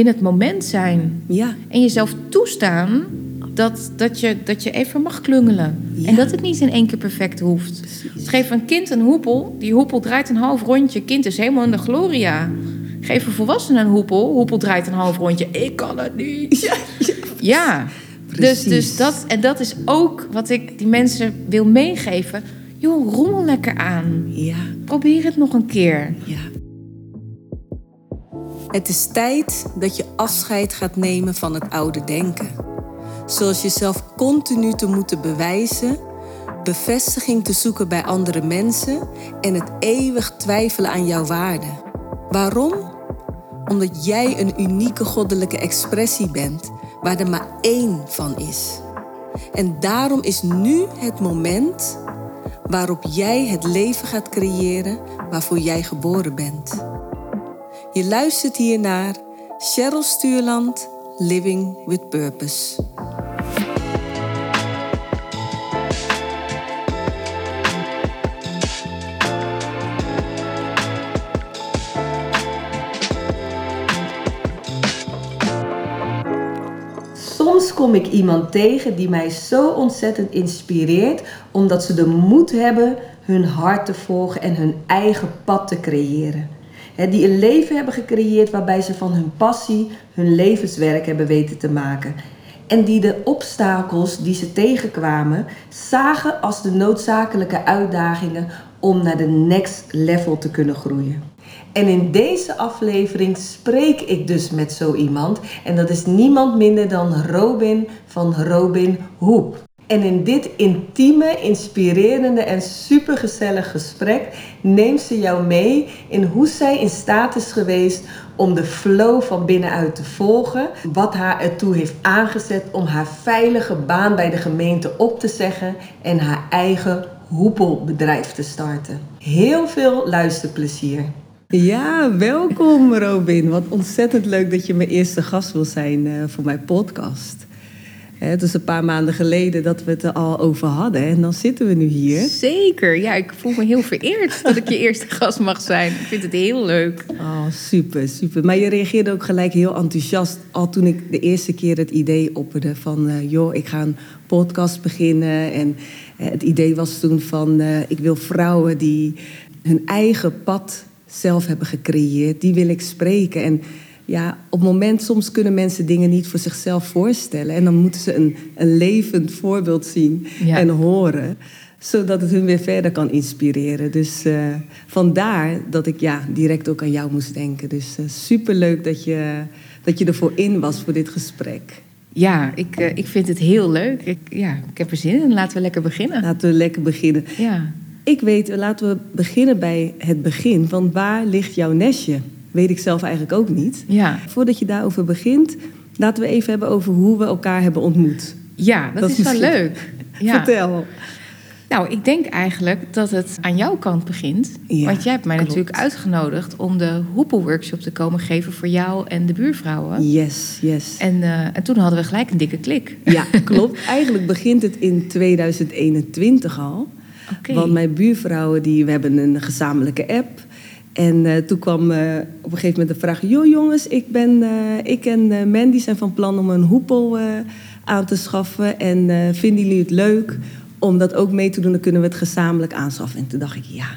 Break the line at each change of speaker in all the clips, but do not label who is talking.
in het moment zijn.
Ja.
En jezelf toestaan dat, dat, je, dat je even mag klungelen.
Ja.
En dat het niet in één keer perfect hoeft. Geef een kind een hoepel. Die hoepel draait een half rondje. Kind is helemaal in de gloria. Geef een volwassene een hoepel. Hoepel draait een half rondje. Ik kan het niet.
Ja, ja.
Ja. Dus, dus dat, en dat is ook wat ik die mensen wil meegeven. Joh, rommel lekker aan.
ja.
Probeer het nog een keer.
Ja. Het is tijd dat je afscheid gaat nemen van het oude denken. Zoals jezelf continu te moeten bewijzen, bevestiging te zoeken bij andere mensen en het eeuwig twijfelen aan jouw waarde. Waarom? Omdat jij een unieke goddelijke expressie bent waar er maar één van is. En daarom is nu het moment waarop jij het leven gaat creëren waarvoor jij geboren bent. Je luistert hier naar Cheryl Stuurland, Living with Purpose.
Soms kom ik iemand tegen die mij zo ontzettend inspireert, omdat ze de moed hebben hun hart te volgen en hun eigen pad te creëren. Die een leven hebben gecreëerd waarbij ze van hun passie hun levenswerk hebben weten te maken. En die de obstakels die ze tegenkwamen zagen als de noodzakelijke uitdagingen om naar de next level te kunnen groeien. En in deze aflevering spreek ik dus met zo iemand. En dat is niemand minder dan Robin van Robin Hoep. En in dit intieme, inspirerende en supergezellig gesprek neemt ze jou mee in hoe zij in staat is geweest om de flow van binnenuit te volgen. Wat haar ertoe heeft aangezet om haar veilige baan bij de gemeente op te zeggen en haar eigen hoepelbedrijf te starten. Heel veel luisterplezier.
Ja, welkom Robin. Wat ontzettend leuk dat je mijn eerste gast wil zijn eh, voor mijn podcast. Het is een paar maanden geleden dat we het er al over hadden en dan zitten we nu hier.
Zeker. Ja, ik voel me heel vereerd dat ik je eerste gast mag zijn. Ik vind het heel leuk.
Oh, super, super. Maar je reageerde ook gelijk heel enthousiast al toen ik de eerste keer het idee opperde van... eh, joh, ik ga een podcast beginnen. En eh, het idee was toen van, eh, ik wil vrouwen die hun eigen pad zelf hebben gecreëerd, die wil ik spreken. En ja, op het moment, soms kunnen mensen dingen niet voor zichzelf voorstellen. En dan moeten ze een, een levend voorbeeld zien
Ja.
en horen zodat het hun weer verder kan inspireren. Dus eh, vandaar dat ik ja, direct ook aan jou moest denken. Dus super superleuk dat je, dat je ervoor in was voor dit gesprek.
Ja, ik, eh, ik vind het heel leuk. Ik, ja, ik heb er zin in. Laten we lekker beginnen.
Laten we lekker beginnen.
Ja.
Ik weet, laten we beginnen bij het begin. Want waar ligt jouw nestje? Weet ik zelf eigenlijk ook niet.
Ja.
Voordat je daarover begint, laten we even hebben over hoe we elkaar hebben ontmoet.
ja, dat,
Dat
is wel leuk. Ja.
Vertel.
Nou, ik denk eigenlijk dat het aan jouw kant begint.
Ja,
want jij hebt mij
klopt.
natuurlijk uitgenodigd om de hoepelworkshop te komen geven voor jou en de buurvrouwen.
Yes, yes.
En, eh, en toen hadden we gelijk een dikke klik.
Ja, klopt. Eigenlijk begint het in 2021 al. Want mijn buurvrouwen, die, we hebben een gezamenlijke app. En eh, toen kwam eh, op een gegeven moment de vraag... joh jongens, ik, ben, eh, ik en Mandy zijn van plan om een hoepel aan te schaffen. En vinden jullie het leuk om dat ook mee te doen? Dan kunnen we het gezamenlijk aanschaffen. En toen dacht ik, ja,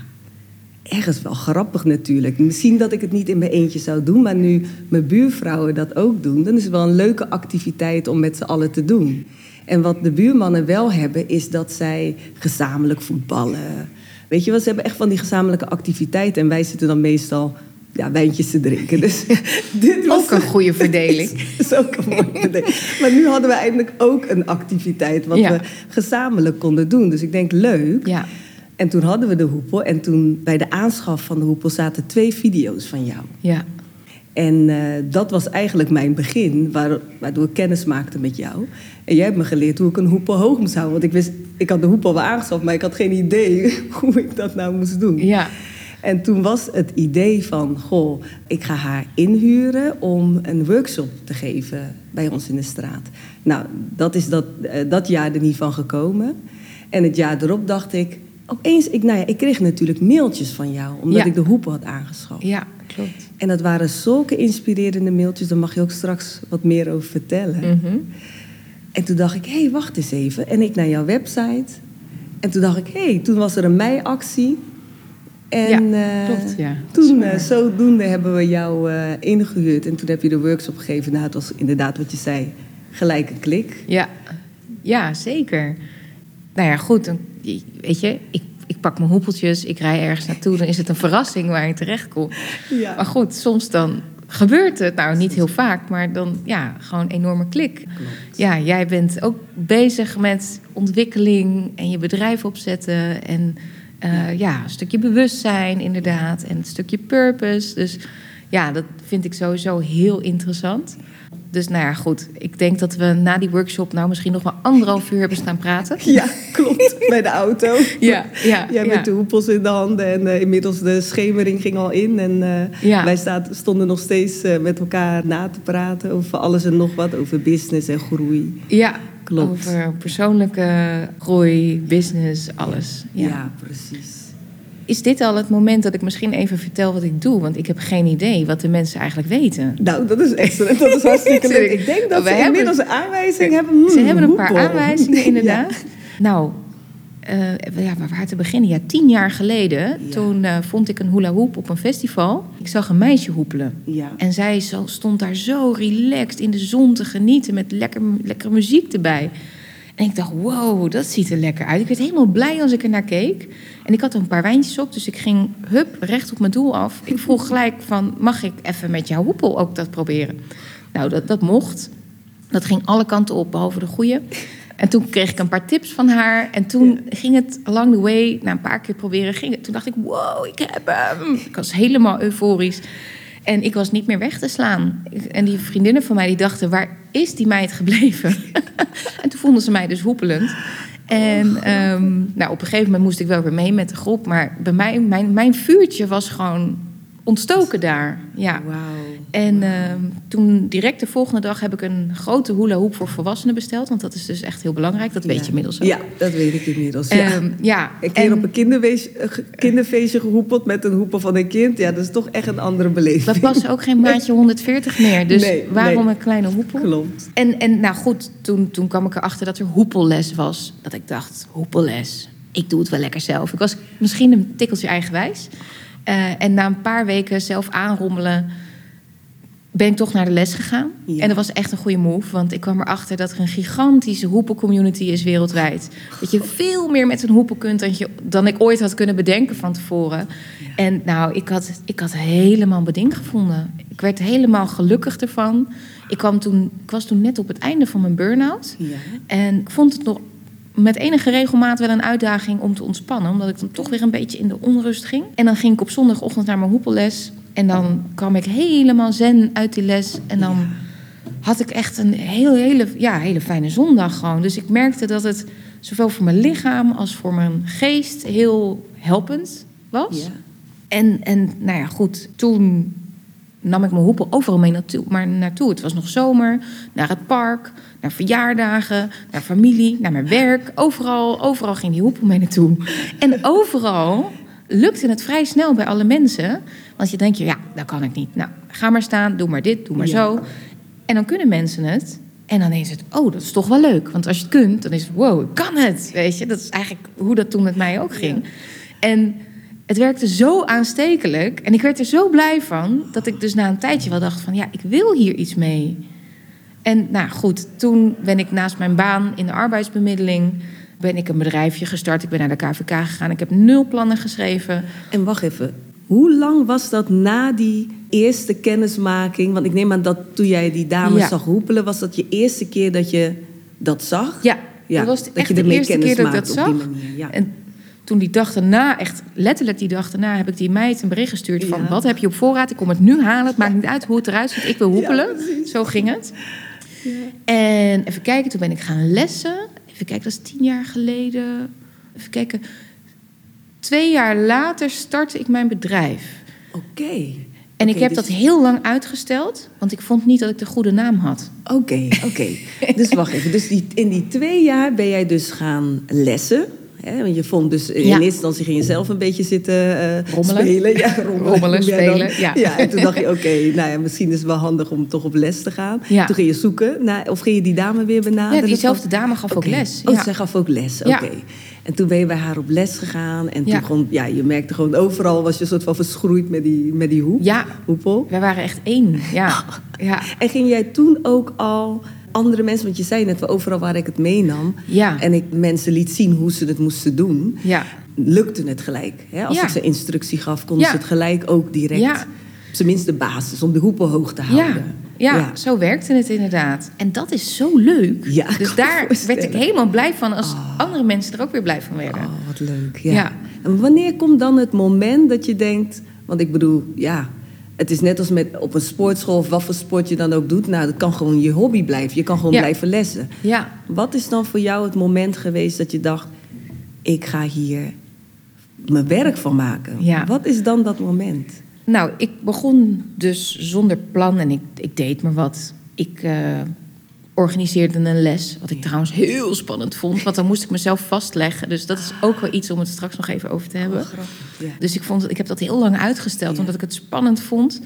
ergens wel grappig natuurlijk. Misschien dat ik het niet in mijn eentje zou doen... maar nu mijn buurvrouwen dat ook doen... dan is het wel een leuke activiteit om met z'n allen te doen. En wat de buurmannen wel hebben, is dat zij gezamenlijk voetballen. Weet je wel, ze hebben echt van die gezamenlijke activiteiten. En wij zitten dan meestal ja, wijntjes te drinken. Dus dit was
Ook een goede verdeling.
dat is ook een mooie idee. Maar nu hadden we eindelijk ook een activiteit wat
Ja.
we gezamenlijk konden doen. Dus ik denk leuk.
Ja.
En toen hadden we de hoepel. En toen bij de aanschaf van de hoepel zaten twee video's van jou.
Ja.
En eh, dat was eigenlijk mijn begin, waar- waardoor ik kennis maakte met jou. En jij hebt me geleerd hoe ik een hoepel hoog moest houden. Want ik wist, ik had de hoepel wel aangeschaft, maar ik had geen idee hoe ik dat nou moest doen.
Ja.
En toen was het idee van, goh, ik ga haar inhuren om een workshop te geven bij ons in de straat. Nou, dat is dat, eh, dat jaar er niet van gekomen. En het jaar erop dacht ik, opeens, ik, nou ja, ik kreeg natuurlijk mailtjes van jou, omdat
Ja.
ik de hoepel had aangeschaft.
Ja, klopt.
En dat waren zulke inspirerende mailtjes, daar mag je ook straks wat meer over vertellen.
Mhm.
En toen dacht ik, hé, hey, wacht eens even. En ik naar jouw website. En toen dacht ik, hé, hey, toen was er een meiactie. En
Ja,
eh,
klopt, ja.
Toen, eh, zodoende hebben we jou eh, ingehuurd. En toen heb je de workshop gegeven. Nou, het was inderdaad wat je zei, gelijk een klik.
Ja, ja zeker. Nou ja, goed. Dan, weet je, ik, ik pak mijn hoepeltjes, ik rij ergens naartoe. Dan is het een verrassing waar je terecht. Maar
Ja,
goed, soms dan gebeurt het. Nou, niet heel vaak, maar dan ja, gewoon een enorme klik.
klopt.
Ja, jij bent ook bezig met ontwikkeling en je bedrijf opzetten. En eh, ja, een stukje bewustzijn inderdaad. En een stukje purpose. Dus ja, dat vind ik sowieso heel interessant. Dus nou ja, goed. Ik denk dat we na die workshop nou misschien nog wel anderhalf uur hebben staan praten.
Ja, klopt. Bij de auto.
Ja, ja,
Jij
ja.
met de hoepels in de handen en eh, inmiddels de schemering ging al in. En eh,
Ja.
wij staat, stonden nog steeds eh, met elkaar na te praten over alles en nog wat. Over business en groei.
Ja,
Klopt.
over persoonlijke groei, business, alles.
Ja,
ja.
precies.
Is dit al het moment dat ik misschien even vertel wat ik doe? Want ik heb geen idee wat de mensen eigenlijk weten.
Nou, dat is excellent. Dat is hartstikke leuk. Ik denk dat
We
ze
hebben-
inmiddels een aanwijzing hebben. Hmm,
Ze hebben een paar
hoepel.
aanwijzingen, inderdaad.
Ja.
Nou, eh, ja, waar waar te beginnen? Ja, tien jaar geleden,
Ja.
toen eh, vond ik een hula hoop op een festival. Ik zag een meisje hoepelen.
Ja.
En zij stond daar zo relaxed in de zon te genieten met lekker, lekkere muziek erbij. En ik dacht, wow, dat ziet er lekker uit. Ik werd helemaal blij als ik er naar keek. En ik had er een paar wijntjes op, dus ik ging hup, recht op mijn doel af. Ik vroeg gelijk van, mag ik even met jouw hoepel ook dat proberen? Nou, dat, dat mocht. Dat ging alle kanten op, behalve de goede. En toen kreeg ik een paar tips van haar. En toen ging het along the way, na een paar keer proberen, ging het. Toen dacht ik, wow, ik heb hem. Ik was helemaal euforisch. En ik was niet meer weg te slaan. En die vriendinnen van mij die dachten, waar is die meid gebleven? en toen vonden ze mij dus hoepelend. En ehm, nou, op een gegeven moment moest ik wel weer mee met de groep. Maar bij mij, mijn, mijn vuurtje was gewoon ontstoken daar. Ja. En ehm, toen direct de volgende dag heb ik een grote hula hoop voor volwassenen besteld. Want dat is dus echt heel belangrijk. Dat weet je inmiddels ook.
Ja, dat weet ik inmiddels. Ja.
Ehm, ja.
een keer
en
op een kinderwees- eh, kinderfeestje gehoepeld met een hoepel van een kind. Ja, dat is toch echt een andere beleving.
dat was ook geen maatje 140 meer. Dus
Nee,
waarom
nee.
een kleine hoepel?
Klopt.
En, en nou goed, toen, toen kwam ik erachter dat er hoepelles was. Dat ik dacht, hoepelles. Ik doe het wel lekker zelf. Ik was misschien een tikkeltje eigenwijs. Eh, en na een paar weken zelf aanrommelen... ben ik toch naar de les gegaan.
Ja.
En dat was echt een goede move. Want ik kwam erachter dat er een gigantische hoepelcommunity is wereldwijd. Dat je veel meer met een hoepel kunt dan, je, dan ik ooit had kunnen bedenken van tevoren. En nou, ik had, ik had helemaal mijn ding gevonden. Ik werd helemaal gelukkig ervan. Ik, kwam toen, ik was toen net op het einde van mijn burn-out.
Ja.
En ik vond het nog met enige regelmaat wel een uitdaging om te ontspannen. Omdat ik dan toch weer een beetje in de onrust ging. En dan ging ik op zondagochtend naar mijn hoepelles. En dan kwam ik helemaal zen uit die les. En dan
Ja.
had ik echt een heel, hele, ja, hele fijne zondag gewoon. Dus ik merkte dat het zowel voor mijn lichaam als voor mijn geest heel helpend was.
Ja.
En, en nou ja, goed, toen nam ik mijn hoepel overal mee naartoe, maar naartoe. Het was nog zomer, naar het park, naar verjaardagen, naar familie, naar mijn werk. Overal, overal ging die hoepel mee naartoe. En overal lukte het vrij snel bij alle mensen. Want je denkt, ja, dat kan ik niet. Nou, ga maar staan, doe maar dit, doe maar
Ja.
zo. En dan kunnen mensen het. En dan is het, oh, dat is toch wel leuk. Want als je het kunt, dan is het, wow, ik kan het. Weet je, dat is eigenlijk hoe dat toen met mij ook ging. En het werkte zo aanstekelijk. En ik werd er zo blij van, dat ik dus na een tijdje wel dacht van, ja, ik wil hier iets mee. En nou goed, toen ben ik naast mijn baan in de arbeidsbemiddeling... ben ik een bedrijfje gestart. Ik ben naar de KVK gegaan. Ik heb nul plannen geschreven.
En wacht even. Hoe lang was dat na die eerste kennismaking? Want ik neem aan dat toen jij die dame
Ja.
zag hoepelen... was dat je eerste keer dat je dat zag?
Ja,
Ja,
dat was
dat je
de eerste keer dat ik dat zag.
manier, ja.
En toen die dag daarna, echt letterlijk die dag daarna... heb ik die meid een bericht gestuurd van... Wat heb je op voorraad? Ik kom het nu halen. Het maakt niet uit hoe het eruit ziet. Ik wil hoepelen. Zo ging het. En even kijken, toen ben ik gaan lessen. Even kijken, dat is tien jaar geleden. Even kijken. Twee jaar later startte ik mijn bedrijf.
Oké.
En ik heb
dus-
dat heel lang uitgesteld, want ik vond niet dat ik de goede naam had.
Oké, oké. dus wacht even. Dus die, in die twee jaar ben jij dus gaan lessen. Hè? Want je vond dus in
Ja.
eerste instantie ging je zelf een beetje zitten eh,
Rommelen.
spelen. Ja, rommelen,
spelen, ja.
en toen dacht je, oké, nou ja, misschien is het wel handig om toch op les te gaan.
Ja.
Toen ging je zoeken, naar, of ging je die dame weer benaderen?
Ja, diezelfde dame gaf ook les.
Oh,
Ja.
zij gaf ook les, oké.
Ja.
En toen ben je bij haar op les gegaan. En
Ja.
toen gewoon, ja, je merkte gewoon overal was je een soort van verschroeid met die, met die hoep.
Ja,
Hoepel.
wij waren echt één. Ja, ja.
En ging jij toen ook al andere mensen, want je zei net wel overal waar ik het meenam.
Ja.
En ik mensen liet zien hoe ze het moesten doen.
ja.
Lukte het gelijk. Hè? Als
Ja.
ik ze instructie gaf, konden ze het gelijk ook direct.
Ja.
Op zijn minst de basis, om de hoepel hoog te houden.
Ja, ja, zo werkte het inderdaad. En dat is zo leuk.
Ja,
dus daar werd ik helemaal blij van als andere mensen er ook weer blij van werden.
Oh, wat leuk. Ja.
Ja.
En wanneer komt dan het moment dat je denkt... Want ik bedoel, ja... Het is net als met op een sportschool of wat voor sport je dan ook doet. Nou, dat kan gewoon je hobby blijven. Je kan gewoon
Ja.
blijven lessen.
Ja,
Wat is dan voor jou het moment geweest dat je dacht... ik ga hier mijn werk van maken?
Ja.
Wat is dan dat moment?
nou, ik begon dus zonder plan en ik, ik deed maar wat. Ik eh, organiseerde een les, wat ik trouwens heel spannend vond. Want dan moest ik mezelf vastleggen. Dus dat is ook wel iets om het straks nog even over te hebben.
Oh. Ja.
Dus ik, vond, ik heb dat heel lang uitgesteld,
Ja.
omdat ik het spannend vond.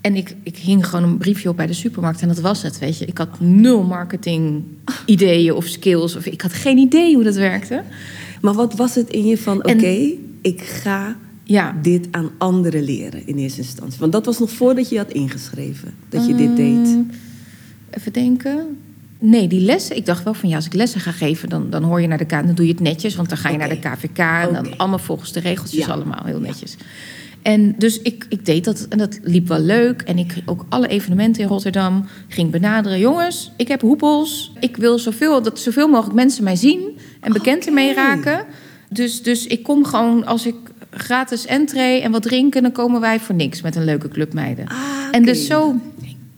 En ik, ik hing gewoon een briefje op bij de supermarkt en dat was het, weet je. Ik had nul marketing ideeën of skills. Of, ik had geen idee hoe dat werkte.
Maar wat was het in je van... oké, ik ga
Ja,
dit aan anderen leren in eerste instantie? Want dat was nog voordat je had ingeschreven. Dat je dit deed.
Mm, Even denken. Nee, die lessen. Ik dacht wel van ja, als ik lessen ga geven, dan, dan hoor je naar de K. Dan doe je het netjes, want dan ga je naar de KVK. En dan allemaal volgens de regeltjes,
Ja.
allemaal heel netjes. En dus ik, ik deed dat en dat liep wel leuk. En ik ook alle evenementen in Rotterdam ging benaderen. Jongens, ik heb hoepels. Ik wil zoveel, dat zoveel mogelijk mensen mij zien en bekend ermee
Oké.
raken. Dus, dus ik kom gewoon als ik gratis entree en wat drinken, dan komen wij voor niks met een leuke club meiden.
Ah,
En dus zo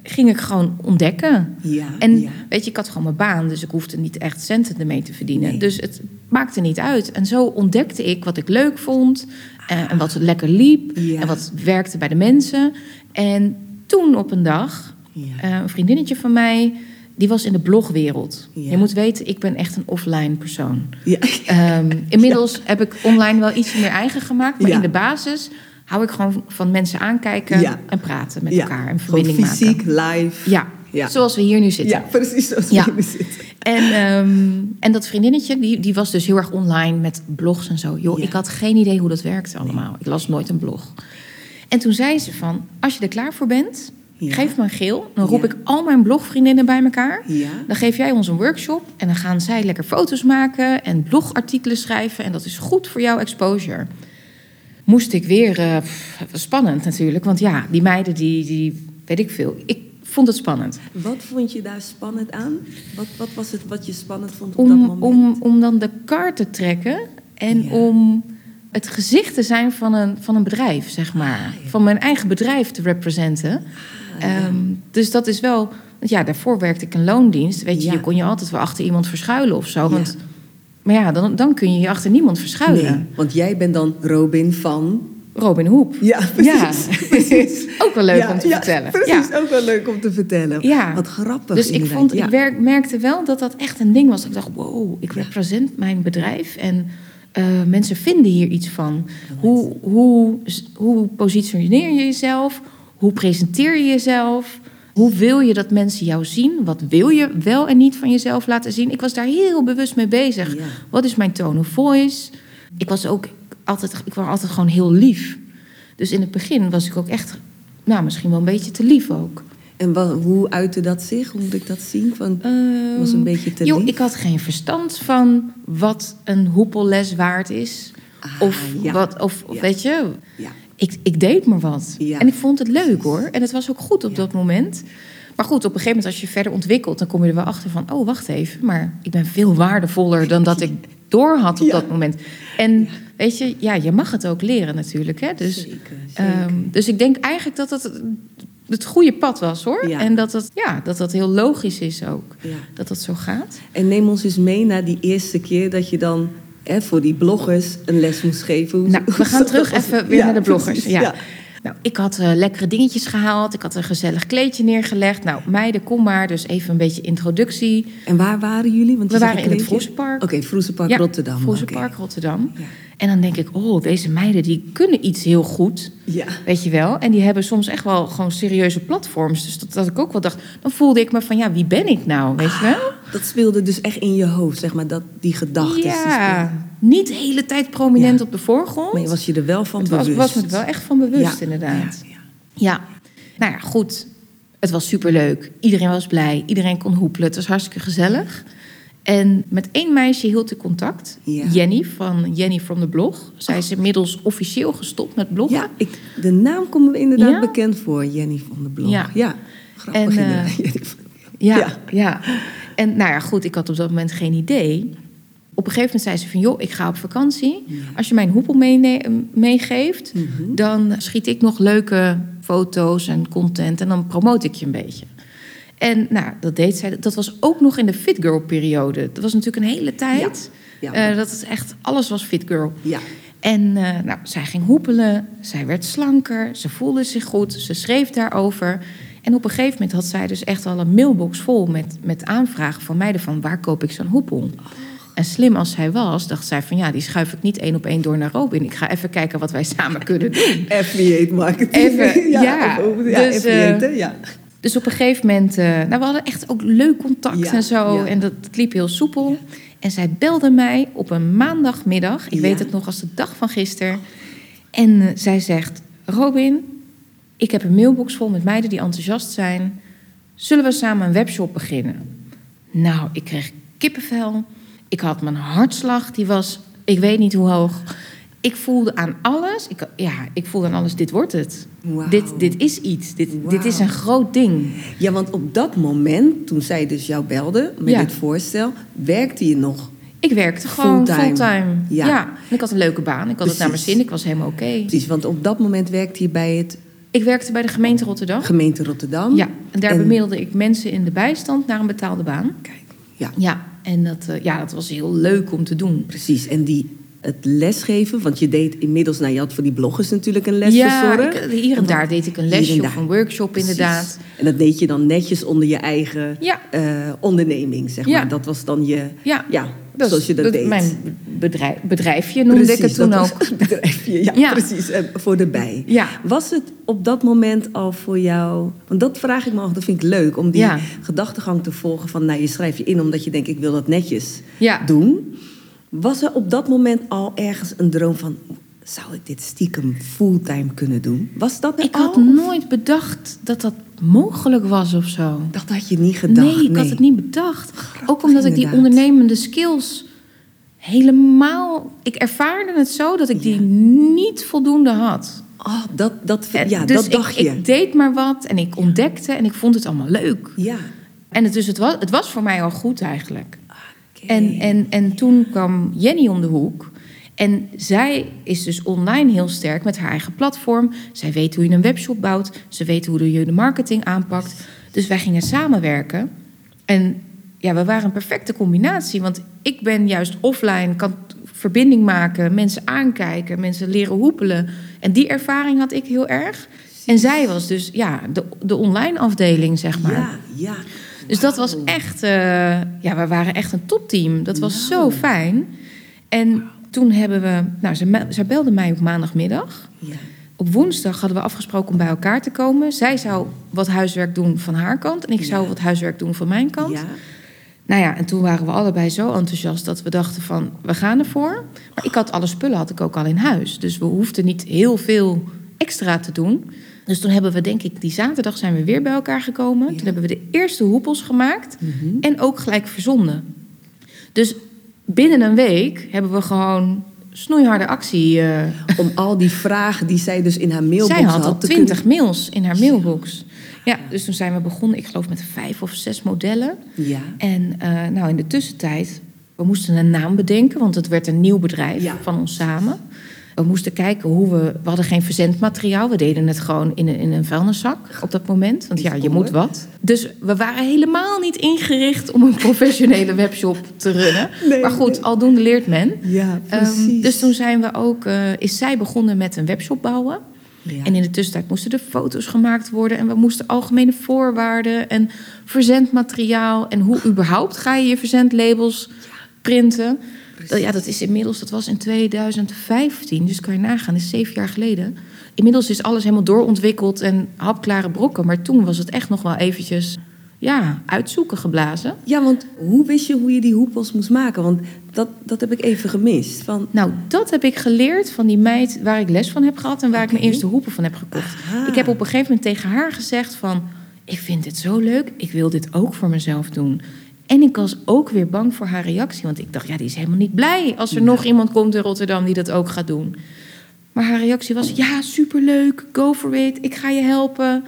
ging ik gewoon ontdekken.
Ja,
En
ja.
weet je, ik had gewoon mijn baan, dus ik hoefde niet echt centen ermee te verdienen.
Nee.
Dus het maakte niet uit. En zo ontdekte ik wat ik leuk vond eh, en wat lekker liep
Ja.
en wat werkte bij de mensen. En toen op een dag, eh, een vriendinnetje van mij, die was in de blogwereld.
Ja.
Je moet weten, ik ben echt een offline persoon.
Ja.
Ehm, inmiddels heb ik online wel iets meer eigen gemaakt, maar in de basis hou ik gewoon van mensen aankijken
Ja.
en praten met
Ja.
elkaar en
Gewoon
verbinding
fysiek,
maken.
live.
Ja,
Ja.
zoals we hier nu zitten.
Ja, precies zoals
Ja.
we nu zitten.
En, ehm, en dat vriendinnetje, die, die was dus heel erg online met blogs en zo. Joh, ik had geen idee hoe dat werkte allemaal. Ik las nooit een blog. En toen zei ze van, als je er klaar voor bent, geef me een geel. Dan roep ik al mijn blogvriendinnen bij elkaar.
Ja.
Dan geef jij ons een workshop en dan gaan zij lekker foto's maken en blogartikelen schrijven. En dat is goed voor jouw exposure. Moest ik weer, eh, spannend natuurlijk, want ja, die meiden die, die, weet ik veel. Ik vond het spannend.
Wat vond je daar spannend aan? Wat, wat was het wat je spannend vond op dat
Om,
moment?
om, om dan de kaart te trekken en
Ja.
om het gezicht te zijn van een, van een bedrijf, zeg maar.
Ah, ja.
Van mijn eigen bedrijf te representen.
Ah, ja.
Ehm, dus dat is wel. Want ja, daarvoor werkte ik een loondienst. Weet je, je kon je altijd wel achter iemand verschuilen of zo. Want, maar ja, dan, dan kun je je achter niemand verschuilen.
Nee, want jij bent dan Robin van...
Robin Hoep.
Ja,
Ja,
precies.
ook wel leuk
Ja,
om te
ja,
vertellen.
Precies,
Ja.
ook wel leuk om te vertellen.
Ja.
Wat grappig
Dus ik, vond, ik werk, merkte wel dat dat echt een ding was. Ik dacht, wow, ik represent mijn bedrijf en eh, mensen vinden hier iets van. Hoe, hoe, hoe positioneer je jezelf? Hoe presenteer je jezelf? Hoe wil je dat mensen jou zien? Wat wil je wel en niet van jezelf laten zien? Ik was daar heel bewust mee bezig.
Ja.
Wat is mijn tone of voice? Ik was ook altijd, ik was altijd gewoon heel lief. Dus in het begin was ik ook echt, nou, misschien wel een beetje te lief ook.
En wat, hoe uitte dat zich? Hoe moet ik dat zien? Van, was een beetje te
Ehm, Joh,
lief?
ik had geen verstand van wat een hoepelles waard is.
Ah,
of
ja.
wat, of of
Ja.
weet je,
Ja.
Ik, ik deed maar wat.
Ja.
En ik vond het leuk hoor. En het was ook goed op
Ja.
dat moment. Maar goed, op een gegeven moment als je verder ontwikkelt, dan kom je er wel achter van, oh wacht even, maar ik ben veel waardevoller dan dat ik door had op
Ja.
dat moment. En weet je, ja, je mag het ook leren natuurlijk. Hè? Dus,
Zeker, zeker.
ehm, dus ik denk eigenlijk dat het het goede pad was hoor.
Ja.
En dat het, ja, dat dat heel logisch is ook.
Ja.
Dat dat zo gaat.
En neem ons eens mee naar die eerste keer dat je dan hè, voor die bloggers een les moest geven.
Nou, we gaan terug even weer
Ja,
naar de bloggers.
precies,
ja.
ja.
Nou, ik had eh, lekkere dingetjes gehaald. Ik had een gezellig kleedje neergelegd. Nou, meiden, kom maar. Dus even een beetje introductie.
En waar waren jullie? Want
We waren in het. Vroesenpark.
Oké, Vroesenpark
Ja,
Rotterdam.
Vroesenpark. Rotterdam. En dan denk ik, oh, deze meiden die kunnen iets heel goed.
Ja.
Weet je wel? En die hebben soms echt wel gewoon serieuze platforms. Dus dat, dat ik ook wel dacht, dan voelde ik me van, ja, wie ben ik nou? Weet je wel?
Dat speelde dus echt in je hoofd, zeg maar, dat, die gedachten.
ja, niet de hele tijd prominent
Ja.
op de voorgrond.
Maar je was je er wel van
het
bewust.
was me er wel echt van bewust,
Ja,
inderdaad.
ja, ja.
Ja, nou ja, goed. Het was superleuk. Iedereen was blij. Iedereen kon hoepelen. Het was hartstikke gezellig. En met één meisje hield ik contact.
Ja.
Jenny van Jenny from the Blog. Zij is inmiddels officieel gestopt met bloggen.
Ja, ik, de naam komt me inderdaad
Ja?
bekend voor, Jenny van de Blog.
Ja.
Ja, grappig
En, eh.
Jenny van-
Ja,
Ja.
ja. En nou ja, goed, ik had op dat moment geen idee. Op een gegeven moment zei ze van... joh, ik ga op vakantie. Als je mij een hoepel meegeeft...
Mhm.
dan schiet ik nog leuke foto's en content... en dan promote ik je een beetje. En nou, dat deed zij. Dat was ook nog in de Fit Girl periode. Dat was natuurlijk een hele tijd.
Ja. Ja.
eh, dat het echt, alles was Fit Girl.
Ja.
En eh, nou, zij ging hoepelen, zij werd slanker, ze voelde zich goed, ze schreef daarover. En op een gegeven moment had zij dus echt al een mailbox vol met, met aanvragen van meiden van waar koop ik zo'n hoepel. En slim als zij was, dacht zij van ja, die schuif ik niet één op één door naar Robin. Ik ga even kijken wat wij samen kunnen doen.
Affiliate marketing.
Even, ja.
of ja,
Dus, eh,
ja.
Dus op een gegeven moment, eh, nou, we hadden echt ook leuk contact
Ja,
en zo.
ja.
En dat, dat liep heel soepel. En zij belde mij op een maandagmiddag. Ik weet het nog als de dag van gisteren. En eh, zij zegt: Robin, ik heb een mailbox vol met meiden die enthousiast zijn. Zullen we samen een webshop beginnen? Nou, ik kreeg kippenvel. Ik had mijn hartslag, die was, ik weet niet hoe hoog. Ik voelde aan alles, ik, ja, ik voelde aan alles, dit wordt het. Dit, dit is iets, dit, dit is een groot ding.
Ja, want op dat moment, toen zij dus jou belde met
Ja.
dit voorstel, werkte je nog.
Ik werkte gewoon
Fulltime.
fulltime.
Ja.
Ja. En ik had een leuke baan. Ik had het naar mijn zin. Ik was helemaal oké.
Precies, want op dat moment werkte je bij het
Ik werkte bij de gemeente Rotterdam.
gemeente Rotterdam.
Ja, en daar
En-
bemiddelde ik mensen in de bijstand naar een betaalde baan.
Kijk, ja,
Ja, en dat, eh, ja, dat was heel leuk om te doen.
precies. En die, het lesgeven, want je deed inmiddels, nou je had voor die bloggers natuurlijk een les
ja, ik- hier en daar deed ik een lesje of een workshop
Precies.
inderdaad.
En dat deed je dan netjes onder je eigen
Ja.
eh, onderneming, zeg
Ja.
maar. Dat was dan je,
Ja,
ja, zoals je dat, deed.
Mijn bedrijf, bedrijfje noemde ik het toen
dat
ook.
was bedrijfje, ja,
Ja.
precies, eh, voor de bij.
Ja.
Was het op dat moment al voor jou... Want dat vraag ik me af, dat vind ik leuk... om die
Ja.
gedachtegang te volgen van... nou, je schrijft je in omdat je denkt, ik wil dat netjes
Ja.
doen. Was er op dat moment al ergens een droom van... zou ik dit stiekem fulltime kunnen doen? Was dat er
Ik
al?
had nooit bedacht dat dat mogelijk was of zo.
Dat had je niet gedacht.
nee, ik had het niet bedacht. Ook omdat ik die ondernemende skills helemaal... Ik ervaarde het zo dat ik die niet voldoende had.
Oh, dat, dat,
En
ja,
dus
dat dacht
ik,
je.
ik deed maar wat en ik ontdekte en ik vond het allemaal leuk.
Ja.
En het, dus het, was, het was voor mij al goed eigenlijk. En, en, en toen kwam Jenny om de hoek. En zij is dus online heel sterk met haar eigen platform. Zij weet hoe je een webshop bouwt. Ze weet hoe je de marketing aanpakt. Dus wij gingen samenwerken. En ja, we waren een perfecte combinatie. Want ik ben juist offline, kan verbinding maken, mensen aankijken, mensen leren hoepelen. En die ervaring had ik heel erg. En zij was dus ja, de, de online afdeling, zeg maar.
Ja, ja.
Dus dat was echt, eh, ja, we waren echt een topteam. Dat was zo
Nou.
fijn. En toen hebben we, nou, ze, zij belde mij op maandagmiddag.
ja.
Op woensdag hadden we afgesproken om bij elkaar te komen. Zij zou wat huiswerk doen van haar kant en ik zou wat huiswerk doen van mijn kant.
Ja.
Nou ja, en toen waren we allebei zo enthousiast dat we dachten van, we gaan ervoor. Maar ik had alle spullen had ik ook al in huis. Dus we hoefden niet heel veel extra te doen. Dus toen hebben we, denk ik, die zaterdag zijn we weer bij elkaar gekomen.
Ja.
Toen hebben we de eerste hoepels gemaakt
Mhm.
en ook gelijk verzonden. Dus binnen een week hebben we gewoon snoeiharde actie. eh,
Om al die vragen die zij dus in haar mailbox
zij had al twintig mails in haar mailbox. Ja, dus toen zijn we begonnen, ik geloof met vijf of zes modellen.
kunnen- Ja.
En eh, nou, in de tussentijd, we moesten een naam bedenken, want het werd een nieuw bedrijf
Ja.
van ons samen. We moesten kijken hoe we. We hadden geen verzendmateriaal. We deden het gewoon in een, in een vuilniszak op dat moment. Want ja, je moet wat. Dus we waren helemaal niet ingericht om een professionele webshop te runnen.
Nee,
maar goed,
nee.
aldoende leert men.
Ja,
Ehm,
precies.
dus toen zijn we ook, eh, is zij begonnen met een webshop bouwen.
Ja.
En in de tussentijd moesten er foto's gemaakt worden. En we moesten algemene voorwaarden en verzendmateriaal. En hoe überhaupt ga je je verzendlabels printen. Dat, ja, dat is inmiddels, dat was in 2015. Dus kan je nagaan, dat is zeven jaar geleden. Inmiddels is alles helemaal doorontwikkeld en hapklare brokken. Maar toen was het echt nog wel eventjes ja, uitzoeken geblazen.
Ja, want hoe wist je hoe je die hoepels moest maken? Want dat, dat heb ik even gemist. Van,
Nou, dat heb ik geleerd van die meid waar ik les van heb gehad en waar ik mijn eerste hoepen van heb gekocht.
Aha.
Ik heb op een gegeven moment tegen haar gezegd van, ik vind dit zo leuk, ik wil dit ook voor mezelf doen. En ik was ook weer bang voor haar reactie, want ik dacht, ja, die is helemaal niet blij als er nog iemand komt in Rotterdam die dat ook gaat doen. Maar haar reactie was, ja, superleuk, go for it, ik ga je helpen.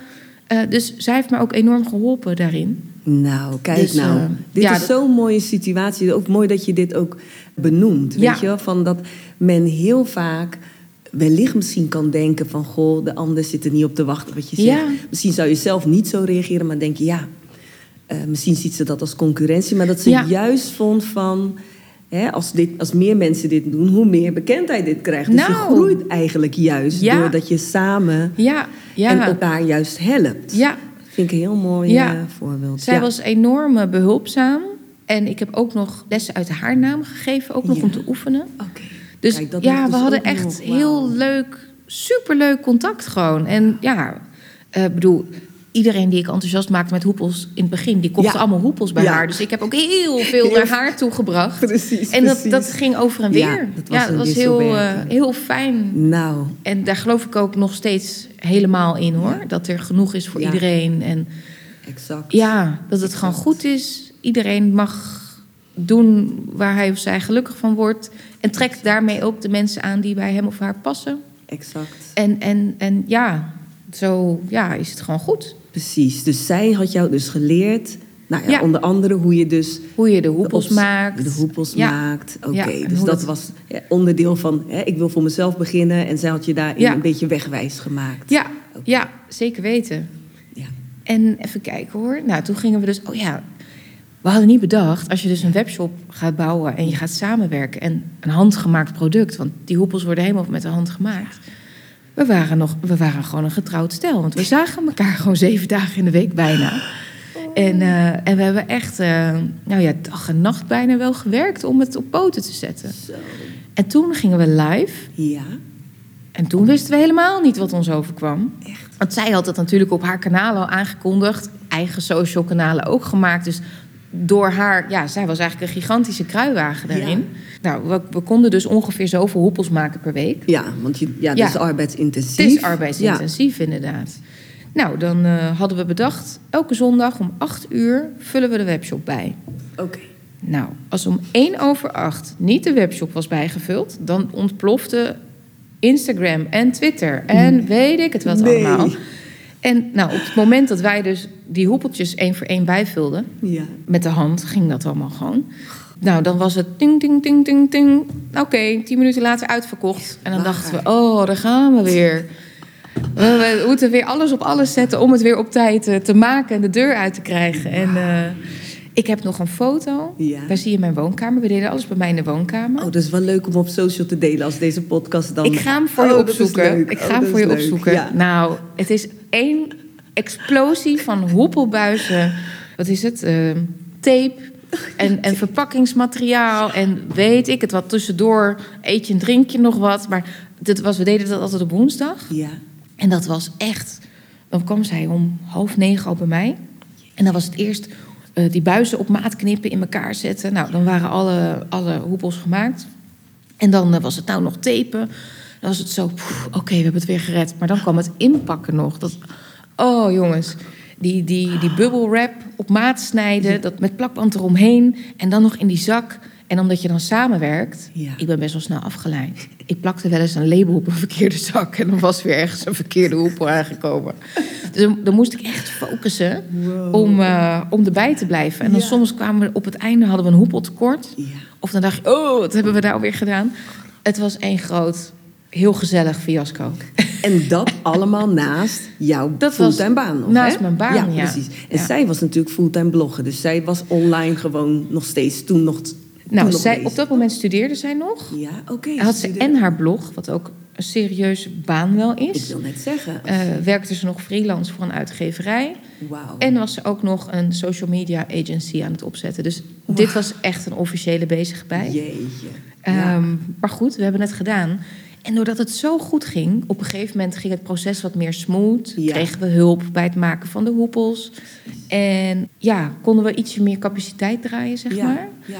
Eh, dus zij heeft me ook enorm geholpen daarin.
Nou, kijk
Dus,
nou.
eh,
dit
ja,
is zo'n mooie situatie. Ook mooi dat je dit ook benoemt.
Ja.
Weet je wel? Van dat men heel vaak wellicht misschien kan denken van... goh, de ander zit er niet op te wachten wat je zegt.
Ja.
Misschien zou je zelf niet zo reageren, maar denk je... ja, eh, misschien ziet ze dat als concurrentie. Maar dat ze
Ja.
juist vond van... Hè, als, dit, als meer mensen dit doen, hoe meer bekendheid dit krijgt. Dus je
Nou.
groeit eigenlijk juist
Ja.
doordat je samen...
Ja, ja.
en elkaar juist helpt.
ja.
Vind ik een heel mooi eh, voorbeeld.
Zij was enorm eh, behulpzaam. En ik heb ook nog lessen uit haar naam gegeven, ook nog om te oefenen.
Oké.
Dus
Kijk, dat
ja, we
dus
hadden echt
nog.
heel leuk, superleuk contact gewoon. En ja, ik bedoel, iedereen die ik enthousiast maakte met hoepels in het begin, die kochten
Ja.
allemaal hoepels bij
Ja.
haar. Dus ik heb ook heel veel naar haar toegebracht.
Precies,
En dat,
precies.
dat ging over en
Ja,
weer.
dat was
ja, dat was heel, eh, heel fijn.
Nou,
En daar geloof ik ook nog steeds helemaal in hoor. Dat er genoeg is voor iedereen. En
exact.
ja, dat het gewoon goed is. Iedereen mag doen waar hij of zij gelukkig van wordt. En trekt daarmee ook de mensen aan die bij hem of haar passen.
Exact.
En, en, en ja, zo ja, is het gewoon goed.
Precies. Dus zij had jou dus geleerd, nou ja,
Ja.
onder andere hoe je dus
Hoe je de hoepels
de
maakt.
De hoepels
Ja.
maakt. Oké, dus dat,
dat-
was onderdeel van, hè, ik wil voor mezelf beginnen. En zij had je daarin een beetje wegwijs gemaakt.
Ja, ja, zeker weten.
Ja.
En even kijken hoor. Nou, toen gingen we dus... Oh ja, we hadden niet bedacht... als je dus een webshop gaat bouwen en je gaat samenwerken... en een handgemaakt product... want die hoepels worden helemaal met de hand gemaakt... We waren, nog, we waren gewoon een getrouwd stel. Want we zagen elkaar gewoon zeven dagen in de week bijna. En, eh, en we hebben echt eh, nou ja, dag en nacht bijna wel gewerkt... om het op poten te zetten.
Zo.
En toen gingen we live...
Ja,
En toen wisten we helemaal niet wat ons overkwam.
echt.
Want zij had het natuurlijk op haar kanaal al aangekondigd. Eigen social kanalen ook gemaakt. Dus door haar, ja, zij was eigenlijk een gigantische kruiwagen daarin. Nou, we, we konden dus ongeveer zoveel hoepels maken per week.
Ja, want je, ja, dat
Ja.
is arbeidsintensief.
Het is arbeidsintensief, inderdaad. Nou, dan eh, hadden we bedacht, elke zondag om 8 uur vullen we de webshop bij.
Oké.
Nou, als om 1 over 8 niet de webshop was bijgevuld, dan ontplofte Instagram en Twitter en weet ik het wat
Nee.
allemaal. En nou, op het moment dat wij dus die hoepeltjes één voor één bijvulden,
Ja.
met de hand ging dat allemaal gewoon. Nou, dan was het ting, ting, ting, ting, ting. Oké, tien minuten later uitverkocht. En dan dachten we, oh, daar gaan we weer. We, we moeten weer alles op alles zetten om het weer op tijd eh, te maken en de deur uit te krijgen. En eh, ik heb nog een foto.
Ja.
Daar zie je mijn woonkamer. We deden alles bij mij in de woonkamer.
Oh, dat is wel leuk om op social te delen als deze podcast dan...
Ik ga hem voor je
Oh,
opzoeken. Ik
Oh,
ga hem
dat
voor je
leuk.
opzoeken.
Ja.
Nou, het is één explosie van hoepelbuizen. Wat is het? Eh, tape. En, en verpakkingsmateriaal. En weet ik het wat tussendoor. Eet je en drink je nog wat. Maar dit was, we deden dat altijd op woensdag.
Ja.
En dat was echt. Dan kwam zij om half negen al bij mij. En dan was het eerst eh, die buizen op maat knippen, in elkaar zetten. Nou, dan waren alle, alle hoepels gemaakt. En dan eh, was het nou nog tapen. Dan was het zo, oké, we hebben het weer gered. Maar dan kwam het inpakken nog. Dat, oh jongens, die, die, die bubble wrap op maat snijden. Dat met plakband eromheen. En dan nog in die zak. En omdat je dan samenwerkt,
Ja.
ik ben best wel snel afgeleid. Ik plakte wel eens een label op een verkeerde zak. En dan was weer ergens een verkeerde hoepel aangekomen. Dus dan, moest ik echt focussen
Wow.
om, eh, om erbij te blijven. En dan
Ja.
soms kwamen we op het einde hadden we een hoepel tekort.
Ja.
Of dan dacht je, oh, wat hebben we nou weer gedaan? Het was één groot, heel gezellig fiasco.
En dat allemaal naast jouw
Dat
fulltime baan nog,
naast
hè?
mijn baan, ja.
precies. En
Ja.
zij was natuurlijk fulltime blogger. Dus zij was online gewoon nog steeds toen nog toen
Nou,
nog
zij,
bezig,
op dat moment studeerde zij nog.
Ja, oké.
Had ze en haar blog, wat ook een serieuze baan wel
Ik
is.
wil net zeggen.
Eh, werkte ze nog freelance voor een uitgeverij.
Wauw.
En was ze ook nog een social media agency aan het opzetten. Dus dit was echt een officiële bezig bij.
Jeetje. Ja.
Ehm, Maar goed, we hebben het gedaan. En doordat het zo goed ging, op een gegeven moment ging het proces wat meer smooth.
Ja.
Kregen we hulp bij het maken van de hoepels. En ja, konden we ietsje meer capaciteit draaien, zeg
ja.
maar.
Ja.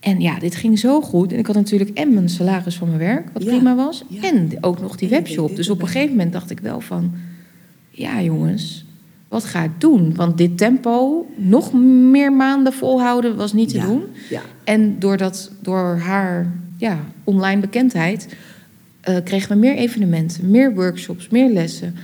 En ja, dit ging zo goed. En ik had natuurlijk en mijn salaris van mijn werk, wat prima was. En ook nog die webshop. Dus op een gegeven moment dacht ik wel van... Ja, jongens, wat ga ik doen? Want dit tempo, nog meer maanden volhouden, was niet te doen.
Ja.
En doordat, door haar ja, online bekendheid eh, kregen we meer evenementen, meer workshops, meer lessen.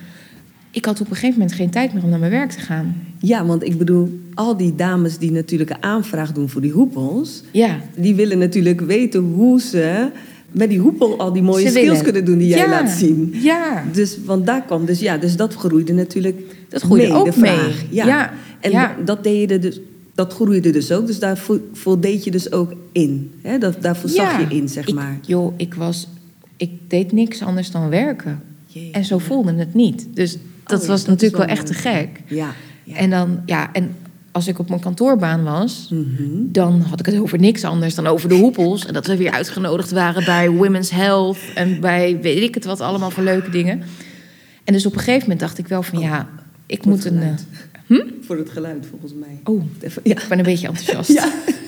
Ik had op een gegeven moment geen tijd meer om naar mijn werk te gaan.
Ja, want ik bedoel, al die dames die natuurlijk een aanvraag doen voor die hoepels,
Ja,
die willen natuurlijk weten hoe ze met die hoepel al die mooie
Ze
skills
willen.
kunnen doen die jij
Ja,
laat zien.
Ja,
Dus, want daar kwam, dus ja, dus dat groeide natuurlijk
dat groeide
mee,
ook
de
mee.
vraag. Ja.
Ja,
En
ja.
dat deed je dus, dat groeide dus ook, dus daar vo- voldeed je dus ook in. Hè? Dat, daarvoor zag
Ja.
je in, zeg
Ik-
maar.
joh, ik was, ik deed niks anders dan werken. En zo voelde het niet. Dus dat
Oh ja,
was
dat is
natuurlijk wel
wel
echt te gek.
Ja. ja.
En dan, ja, en als ik op mijn kantoorbaan was,
Mhm.
dan had ik het over niks anders dan over de hoepels. En dat we weer uitgenodigd waren bij Women's Health en bij weet ik het wat allemaal voor leuke dingen. En dus op een gegeven moment dacht ik wel van ja, ik moet een. eh,
Voor het geluid, volgens mij.
oh,
Even- Ja.
ik ben een beetje enthousiast.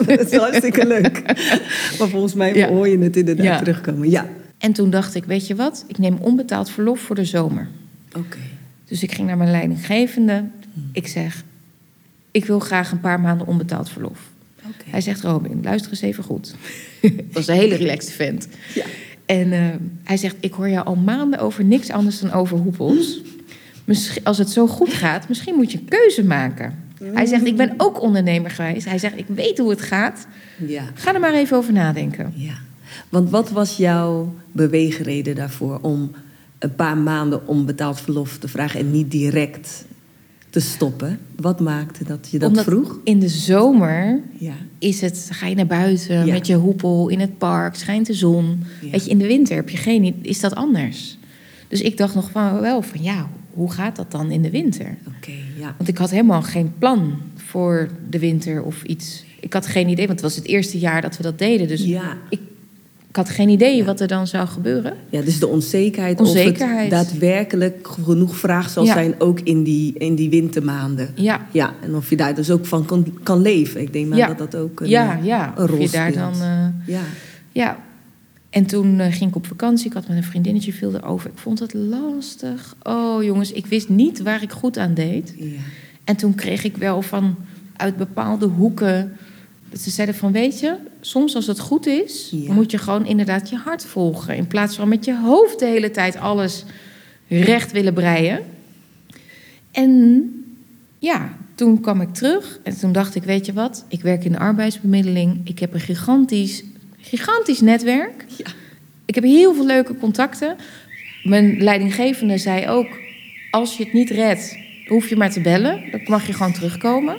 Ja, dat is hartstikke leuk. Maar volgens mij
Ja.
hoor je het inderdaad
Ja.
terugkomen. Ja,
En toen dacht ik, weet je wat, ik neem onbetaald verlof voor de zomer.
oké.
Dus ik ging naar mijn leidinggevende. Ik zeg, ik wil graag een paar maanden onbetaald verlof.
Oké.
Hij zegt, Robin, luister eens even goed. Dat was een hele relaxed vent.
Ja.
En eh, hij zegt, ik hoor jou al maanden over niks anders dan over hoepels. Misschien, als het zo goed gaat, misschien moet je een keuze maken. Hij zegt, ik ben ook ondernemer geweest. Hij zegt, ik weet hoe het gaat.
Ja.
Ga er maar even over nadenken.
ja. Want wat was jouw beweegreden daarvoor om een paar maanden onbetaald verlof te vragen en niet direct te stoppen? Wat maakte dat je dat
Omdat
vroeg?
in de zomer
Ja.
is het, ga je naar buiten
Ja.
met je hoepel in het park, schijnt de zon.
Ja.
Weet je, in de winter heb je geen, is dat anders. Dus ik dacht nog van, wel van, ja, hoe gaat dat dan in de winter?
Oké, ja.
Want ik had helemaal geen plan voor de winter of iets. Ik had geen idee, want het was het eerste jaar dat we dat deden. Dus
Ja.
ik, ik had geen idee wat er dan zou gebeuren.
ja, dus de onzekerheid,
Onzekerheid.
of het daadwerkelijk genoeg vraag zal
Ja.
zijn, ook in die, in die wintermaanden.
Ja,
Ja, en of je daar dus ook van kan, kan leven. Ik denk maar
Ja.
dat dat ook een,
ja,
eh,
ja.
een
Of
rol
je daar
speelt.
dan... eh,
Ja,
Ja. En toen eh, ging ik op vakantie. Ik had met een vriendinnetje veel erover. Ik vond het lastig. Oh jongens, ik wist niet waar ik goed aan deed.
ja.
En toen kreeg ik wel van uit bepaalde hoeken. Ze zeiden van weet je, soms als het goed is,
Ja.
moet je gewoon inderdaad je hart volgen. In plaats van met je hoofd de hele tijd alles recht willen breien. En ja, toen kwam ik terug en toen dacht ik, weet je wat, ik werk in de arbeidsbemiddeling. Ik heb een gigantisch, gigantisch netwerk.
Ja.
Ik heb heel veel leuke contacten. Mijn leidinggevende zei ook, als je het niet redt, hoef je maar te bellen. Dan mag je gewoon terugkomen.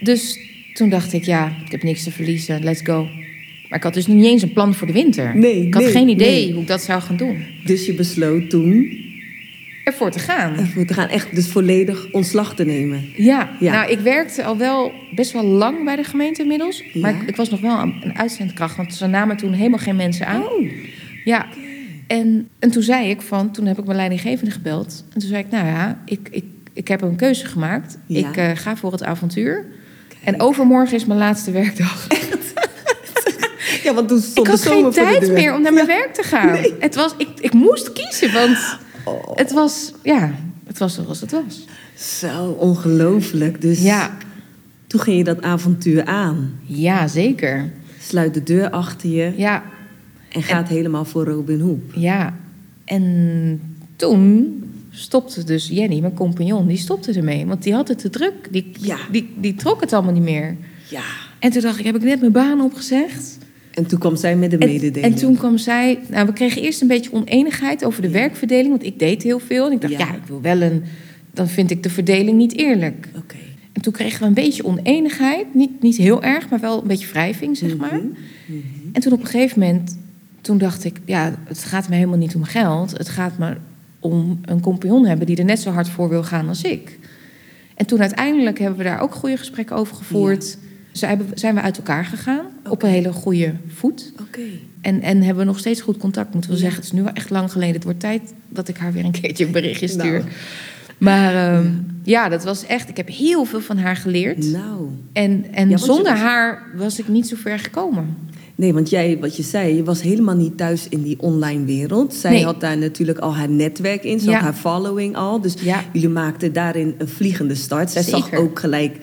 Dus toen dacht ik, ja, ik heb niks te verliezen, let's go. Maar ik had dus niet eens een plan voor de winter.
Nee,
ik had
nee,
geen idee
nee.
hoe ik dat zou gaan doen.
Dus je besloot toen
Ervoor te gaan.
ervoor te gaan echt dus volledig ontslag te nemen.
Ja,
Ja.
nou, ik werkte al wel best wel lang bij de gemeente inmiddels. Maar ik, ik was nog wel een, een uitzendkracht, want ze namen toen helemaal geen mensen aan.
Oh,
Ja. En, en toen zei ik van, toen heb ik mijn leidinggevende gebeld. En toen zei ik, nou ja, ik, ik, ik heb een keuze gemaakt.
Ja.
Ik eh, ga voor het avontuur. En overmorgen is mijn laatste werkdag.
Ja, want toen
Ik
stond
had
de zomer
geen
de
tijd
deur.
meer om naar mijn werk te gaan. Het was, ik, ik moest kiezen, want
Oh.
het was, ja, het was zoals het was.
Zo ongelooflijk. Dus
Ja,
toen ging je dat avontuur aan.
ja zeker.
Sluit de deur achter je
Ja,
en gaat helemaal voor Robin Hood.
ja. En toen stopte dus Jenny, mijn compagnon, die stopte ermee. Want die had het te druk. Die, die,
Ja.
die, die trok het allemaal niet meer.
Ja.
En toen dacht ik, heb ik net mijn baan opgezegd?
En toen kwam zij met de mededeling.
en toen kwam zij... Nou, we kregen eerst een beetje oneenigheid over de werkverdeling. Want ik deed heel veel. En ik dacht,
Ja.
ja, ik wil wel een... Dan vind ik de verdeling niet eerlijk.
Oké.
En toen kregen we een beetje oneenigheid. Niet, niet heel erg, maar wel een beetje wrijving, zeg maar.
Mhm.
En toen op een gegeven moment, toen dacht ik, ja, het gaat me helemaal niet om geld. Het gaat me om een compagnon hebben die er net zo hard voor wil gaan als ik. En toen uiteindelijk hebben we daar ook goede gesprekken over gevoerd. We, zijn we uit elkaar gegaan op een hele goede voet.
Oké.
En, en hebben we nog steeds goed contact, moeten we
Ja.
zeggen. Het is nu wel echt lang geleden. Het wordt tijd dat ik haar weer een keertje een berichtje stuur.
Nou.
Maar ehm, ja, dat was echt... Ik heb heel veel van haar geleerd.
Nou.
En, en
Ja,
zonder
was-
haar was ik niet zo ver gekomen.
Nee, want jij, wat je zei, je was helemaal niet thuis in die online wereld. Zij
Nee.
had daar natuurlijk al haar netwerk in, ze
Ja.
had haar following al. Dus
Ja.
jullie maakten daarin een vliegende start. Zij zag ook gelijk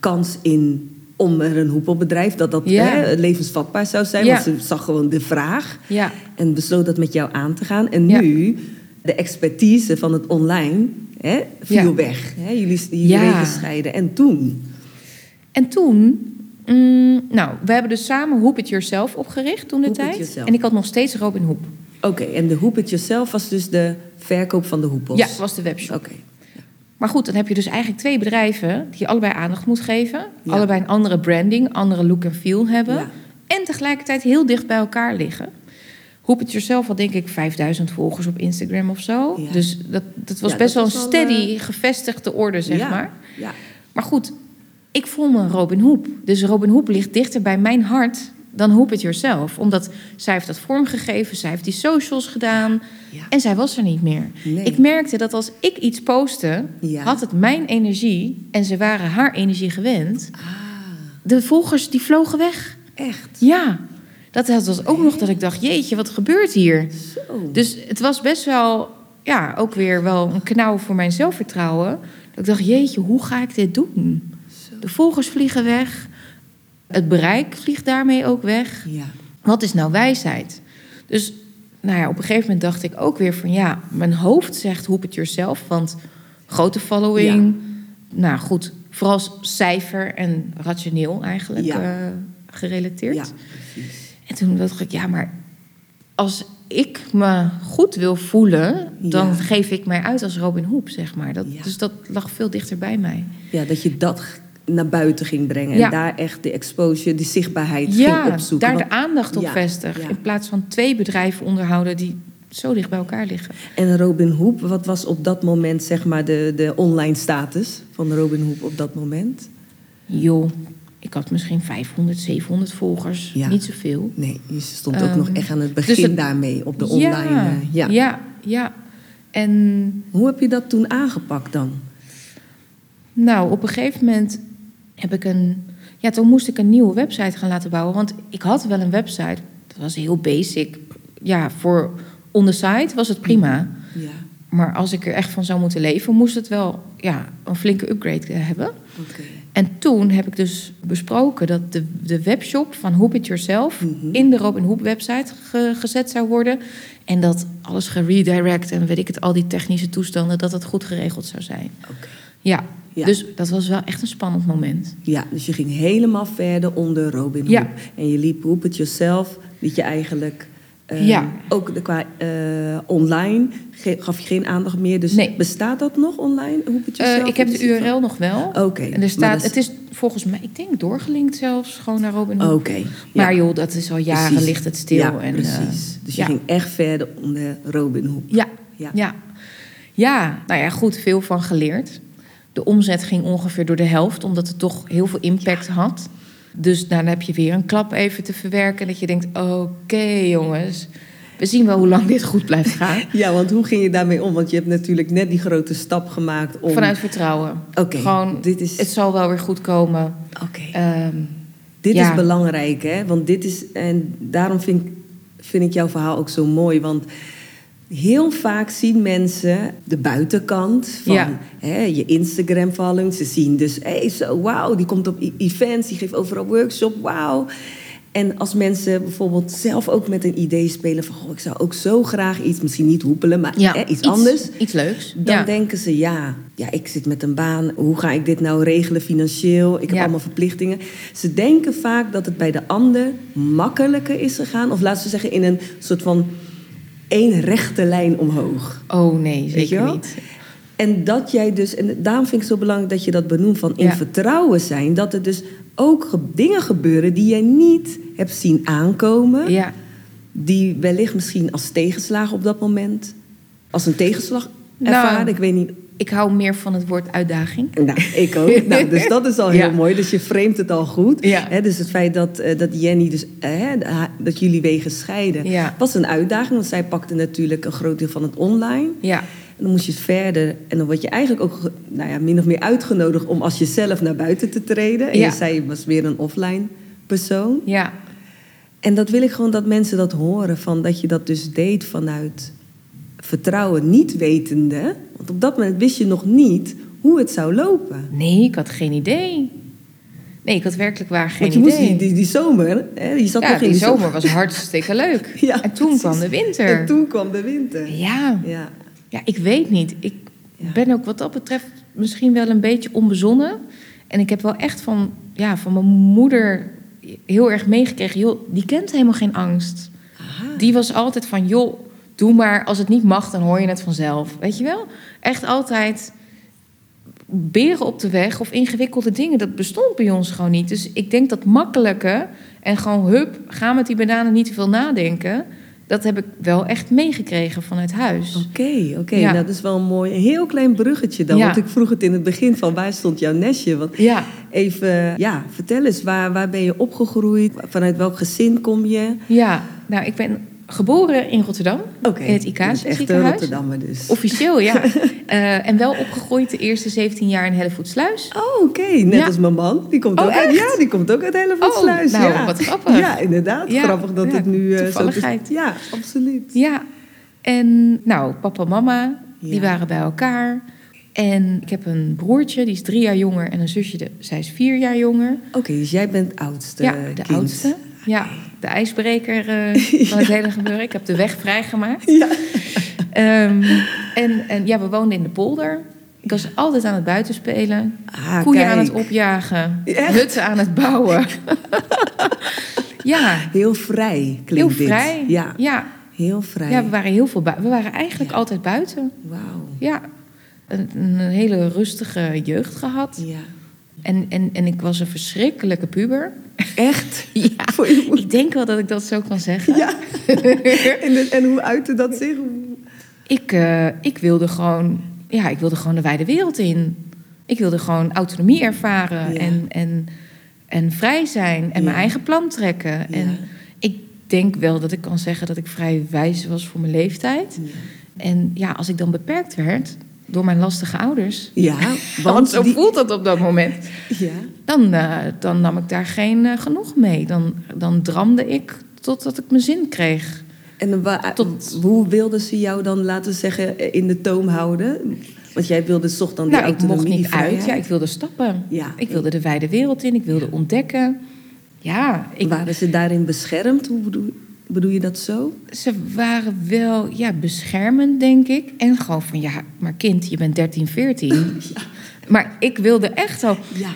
kans in om er een hoepelbedrijf, dat dat
Ja.
hè, levensvatbaar zou zijn. Want ze zag gewoon de vraag
Ja,
en besloot dat met jou aan te gaan. En nu, de expertise van het online hè, viel weg. Hè? Jullie, wegen scheiden. En toen?
En toen, mm, nou, we hebben dus samen Hoop It Yourself opgericht toen de tijd. En ik had nog steeds Robin Hoop.
Oké, en de Hoep It Yourself was dus de verkoop van de hoepels?
Ja, was de webshop.
Oké.
Maar goed, dan heb je dus eigenlijk twee bedrijven die je allebei aandacht moet geven.
Ja.
Allebei een andere branding, andere look en feel hebben.
Ja.
En tegelijkertijd heel dicht bij elkaar liggen. Hoop It Yourself had denk ik 5000 volgers op Instagram of zo.
Ja.
Dus dat, dat was best
dat
wel
was
een steady, gevestigde orde, zeg maar.
Ja.
Maar goed, ik voel me Robin Hoop. Dus Robin Hoop ligt dichter bij mijn hart dan Hoop It Yourself. Omdat zij heeft dat vormgegeven, zij heeft die socials gedaan.
Ja.
En zij was er niet meer.
Nee.
Ik merkte dat als ik iets postte,
Ja.
had het mijn energie en ze waren haar energie gewend.
Ah,
De volgers die vlogen weg.
echt?
Ja, dat, dat was ook nog dat ik dacht, jeetje, wat gebeurt hier?
Zo.
Dus het was best wel, ja, ook weer wel een knauw voor mijn zelfvertrouwen. Dat ik dacht, jeetje, hoe ga ik dit doen? De volgers vliegen weg. Het bereik vliegt daarmee ook weg.
Ja.
Wat is nou wijsheid? Dus nou ja, op een gegeven moment dacht ik ook weer van ja, mijn hoofd zegt hoop it yourself, want grote following. Nou goed, vooral cijfer en rationeel eigenlijk
Ja.
eh, gerelateerd.
Ja, precies.
En toen dacht ik ja, maar als ik me goed wil voelen, dan
Ja.
geef ik mij uit als Robin Hoop, zeg maar. Dat. Dus dat lag veel dichter bij mij.
Ja, dat je dat naar buiten ging brengen.
Ja.
En daar echt de exposure, die zichtbaarheid
Ja,
ging opzoeken.
daar
Want-
de aandacht op
Ja,
vestigen. In plaats van twee bedrijven onderhouden die zo dicht bij elkaar liggen.
En Robin Hoop, wat was op dat moment zeg maar de, de online status van Robin Hoop op dat moment?
Joh, ik had misschien 500, 700 volgers. Niet zoveel.
Nee, je stond ook
Ehm,
nog echt aan het begin
dus het-
daarmee op de online.
Ja,
eh, ja.
ja, ja. En
Hoe heb je dat toen aangepakt dan?
nou, op een gegeven moment heb ik een... Ja, toen moest ik een nieuwe website gaan laten bouwen. Want ik had wel een website. Dat was heel basic. Ja, voor on the site was het prima.
Ja,
Maar als ik er echt van zou moeten leven... moest het wel ja, een flinke upgrade eh, hebben.
oké.
En toen heb ik dus besproken dat de, de webshop van Hoop It Yourself
Mhm.
in de Robin Hoop website ge- gezet zou worden. En dat alles geredirect en weet ik het, al die technische toestanden, dat het goed geregeld zou zijn.
Oké.
Ja,
Ja.
dus dat was wel echt een spannend moment.
Ja, dus je ging helemaal verder onder Robin Hood.
Ja.
En je liep Hoop It Yourself, liet je eigenlijk... eh,
Ja.
Ook de, qua eh, online gaf je geen aandacht meer. Dus
Nee.
bestaat dat nog online, Hoop It
Eh,
Yourself?
ik heb de
van-
URL nog wel.
Oké.
En er staat, het is volgens mij, ik denk doorgelinkt zelfs, gewoon naar Robin Hood.
Oké.
Maar
ja.
joh, dat is al jaren
Precies.
ligt het stil.
Ja,
en,
precies. dus je
ja.
ging echt verder onder Robin Hood.
Ja,
Ja.
ja. Ja, nou ja, goed, veel van geleerd. De omzet ging ongeveer door de helft, omdat het toch heel veel impact had. Dus dan heb je weer een klap even te verwerken. Dat je denkt, oké jongens, we zien wel hoe lang dit goed blijft gaan.
Ja, want hoe ging je daarmee om? Want je hebt natuurlijk net die grote stap gemaakt om...
Vanuit vertrouwen.
Oké,
Gewoon,
dit is...
het zal wel weer goed komen.
Oké.
Ehm,
Dit
Ja.
is belangrijk, hè? Want dit is, en daarom vind ik, vind ik jouw verhaal ook zo mooi. Want heel vaak zien mensen de buitenkant van
Ja.
hè, je Instagram-following. Ze zien dus, hé, hey, zo, wauw, die komt op events, die geeft overal workshop, wauw. En als mensen bijvoorbeeld zelf ook met een idee spelen van... Goh, ik zou ook zo graag iets, misschien niet hoepelen, maar
ja,
hè, iets, anders...
Iets leuks.
Dan
ja.
denken ze, ja, ja, ik zit met een baan. Hoe ga ik dit nou regelen financieel? Ik heb
Ja.
allemaal verplichtingen. Ze denken vaak dat het bij de ander makkelijker is gegaan. Of laten we zeggen, in een soort van één rechte lijn omhoog.
Oh nee,
Weet je
zeker niet.
En dat jij dus, en daarom vind ik het zo belangrijk dat je dat benoemt van in
Ja.
vertrouwen zijn. Dat er dus ook ge- dingen gebeuren die jij niet hebt zien aankomen.
Ja,
Die wellicht misschien als tegenslag op dat moment, als een tegenslag
Nou.
ervaren. ik weet niet.
Ik hou meer van het woord uitdaging.
Nou, ik ook. nou, dus dat is al heel
Ja.
mooi. Dus je framet het al goed.
Ja.
Dus het feit dat, eh, dat Jenny, dus, eh, dat jullie wegen scheiden,
Ja.
was een uitdaging. Want zij pakte natuurlijk een groot deel van het online.
Ja,
En dan moest je verder. En dan word je eigenlijk ook nou ja, min of meer uitgenodigd om als jezelf naar buiten te treden. En je zei je was weer een offline persoon.
ja,
En dat wil ik gewoon dat mensen dat horen. Van dat je dat dus deed vanuit vertrouwen, niet wetende. Want op dat moment wist je nog niet hoe het zou lopen.
nee, ik had geen idee. Nee, ik had werkelijk waar geen
Want je
idee.
moest die, die, die zomer, hè, je zat
ja,
nog in
die zomer was hartstikke leuk.
Ja,
en toen
precies.
kwam de winter.
En toen kwam de winter.
Ja,
Ja.
ja, ik weet niet. Ik
Ja.
ben ook wat dat betreft misschien wel een beetje onbezonnen. En ik heb wel echt van, ja, van mijn moeder heel erg meegekregen. Joh, die kent helemaal geen angst.
Aha.
Die was altijd van, joh, doe maar. Als het niet mag, dan hoor je het vanzelf. Weet je wel? Echt altijd beren op de weg of ingewikkelde dingen. Dat bestond bij ons gewoon niet. Dus ik denk dat makkelijke en gewoon hup, ga met die bananen niet te veel nadenken. Dat heb ik wel echt meegekregen vanuit huis.
Oké, oké.
Ja.
Nou, dat is wel een mooi, een heel klein bruggetje dan.
Ja.
Want ik vroeg het in het begin van waar stond jouw nestje? Want
Ja,
even, ja, vertel eens, waar, waar ben je opgegroeid? Vanuit welk gezin kom je?
ja. Nou, ik ben geboren in Rotterdam.
Oké,
In het
dus een
ziekenhuis.
Rotterdammer dus.
Officieel, ja. Eh, en wel opgegroeid de eerste 17 jaar in Hellevoetsluis.
Oh, oké. Net
Ja.
als mijn man. Die komt
Oh,
ook uit, ja, die komt ook uit Hellevoetsluis.
Oh, nou,
ja.
wat grappig.
Ja, inderdaad.
Ja,
Grappig dat het nu eh, zo... Ja, absoluut.
Ja, en nou, papa en mama, die waren bij elkaar. En ik heb een broertje, die is drie jaar jonger. En een zusje, de, zij is vier jaar jonger.
Oké, dus jij bent oudste
ja, de
kind.
oudste. Ja, de ijsbreker eh, van het hele gebeuren. Ik heb de weg vrijgemaakt.
Ja.
Ehm, en, en ja, we woonden in de polder. Ik was altijd aan het buitenspelen.
Ah,
Koeien
kijk.
aan het opjagen.
Echt?
Hutten aan het bouwen. ja,
Heel vrij
heel
klinkt dit.
vrij.
Ja,
ja.
heel vrij.
Ja, we waren heel veel buiten. We waren eigenlijk altijd buiten.
Wauw.
Ja, een, een hele rustige jeugd gehad.
Ja.
En, en, en ik was een verschrikkelijke puber.
Echt?
Ja, ik denk wel dat ik dat zo kan zeggen.
Ja. en, en hoe uitte dat zich?
Ik, eh, ik wilde gewoon, ja, ik wilde gewoon de wijde wereld in. Ik wilde gewoon autonomie ervaren
Ja.
en, en, en vrij zijn en
Ja.
mijn eigen plan trekken.
Ja.
En ik denk wel dat ik kan zeggen dat ik vrij wijs was voor mijn leeftijd. En ja, als ik dan beperkt werd door mijn lastige ouders,
Ja,
want
want
zo
die-
voelt dat op dat moment,
Ja.
dan, eh, dan nam ik daar geen eh, genoeg mee. Dan, dan dramde ik totdat ik mijn zin kreeg.
En wa-
Tot-
hoe wilden ze jou dan, laten zeggen, in de toom houden? Want jij wilde toch dan die
Nou, ik
autonomie,
mocht niet uit. Ja, ik wilde stappen.
Ja.
Ik wilde de wijde wereld in. Ik wilde ontdekken. Ja, ik,
Waren ze daarin beschermd? Hoe bedoel, bedoel je dat zo?
ze waren wel ja, beschermend, denk ik. En gewoon van, ja, maar kind, je bent 13, 14. Maar ik wilde echt al...
Ja.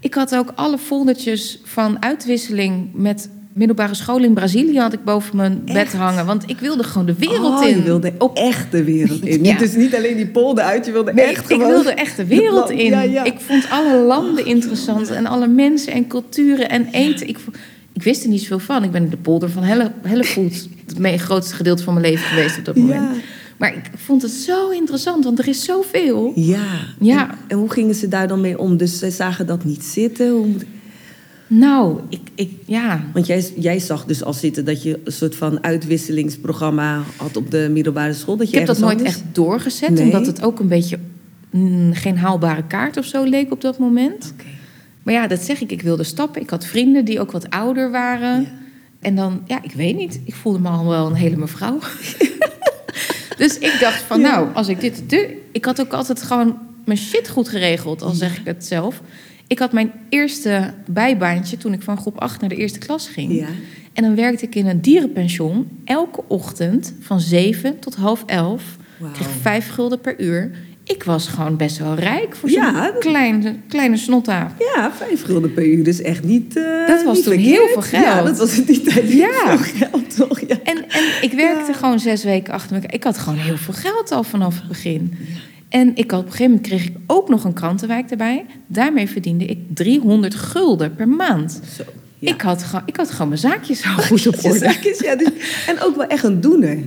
Ik had ook alle foldertjes van uitwisseling met middelbare school in Brazilië... had ik boven mijn bed hangen. Want ik wilde gewoon de wereld
oh,
in.
je wilde echt de wereld in.
Ja.
Dus niet alleen die polder uit, je wilde
Nee,
echt
ik
gewoon...
wilde echt de wereld in.
Ja, ja.
Ik vond alle landen interessant en alle mensen en culturen en eten. Ik, vo- ik wist er niet zoveel van. Ik ben in de polder van Helle, Hellevoet het grootste gedeelte van mijn leven geweest op dat moment.
Ja.
Maar ik vond het zo interessant, want er is zoveel.
Ja.
Ja.
En, en hoe gingen ze daar dan mee om? Dus ze zagen dat niet zitten? Hoe
Nou, ik, ik ja.
Want jij, jij zag dus al zitten dat je een soort van uitwisselingsprogramma had op de middelbare school. Dat je
Ik heb dat nooit
anders-
echt doorgezet,
Nee.
omdat het ook een beetje mm, geen haalbare kaart of zo leek op dat moment. Maar ja, dat zeg ik. Ik wilde stappen. Ik had vrienden die ook wat ouder waren.
Ja.
En dan, ja, ik weet niet. Ik voelde me al wel een hele mevrouw. dus ik dacht van,
Ja.
nou, als ik dit doe... Ik had ook altijd gewoon mijn shit goed geregeld, al zeg ik het zelf. Ik had mijn eerste bijbaantje toen ik van groep 8 naar de eerste klas ging.
Ja.
En dan werkte ik in een dierenpension elke ochtend van 7 tot half 11.
Wauw.
Kreeg 5 gulden per uur. Ik was gewoon best wel rijk voor zo'n
Ja, dat-
kleine, kleine snottaaf.
Ja, vijf gulden per uur is echt niet eh,
Dat was
niet
toen heel veel geld.
Ja, dat was in die tijd heel
Ja.
veel geld, toch? Ja.
En, en ik werkte
Ja.
gewoon zes weken achter elkaar. Ik had gewoon heel veel geld al vanaf het begin. En ik had, op een gegeven moment kreeg ik ook nog een krantenwijk erbij. Daarmee verdiende ik 300 gulden per maand.
Zo. Ja.
Ik, had, gewoon- ik had gewoon mijn zaakjes zo goed op orde.
Zaakjes, ja, dus- en ook wel echt een doener.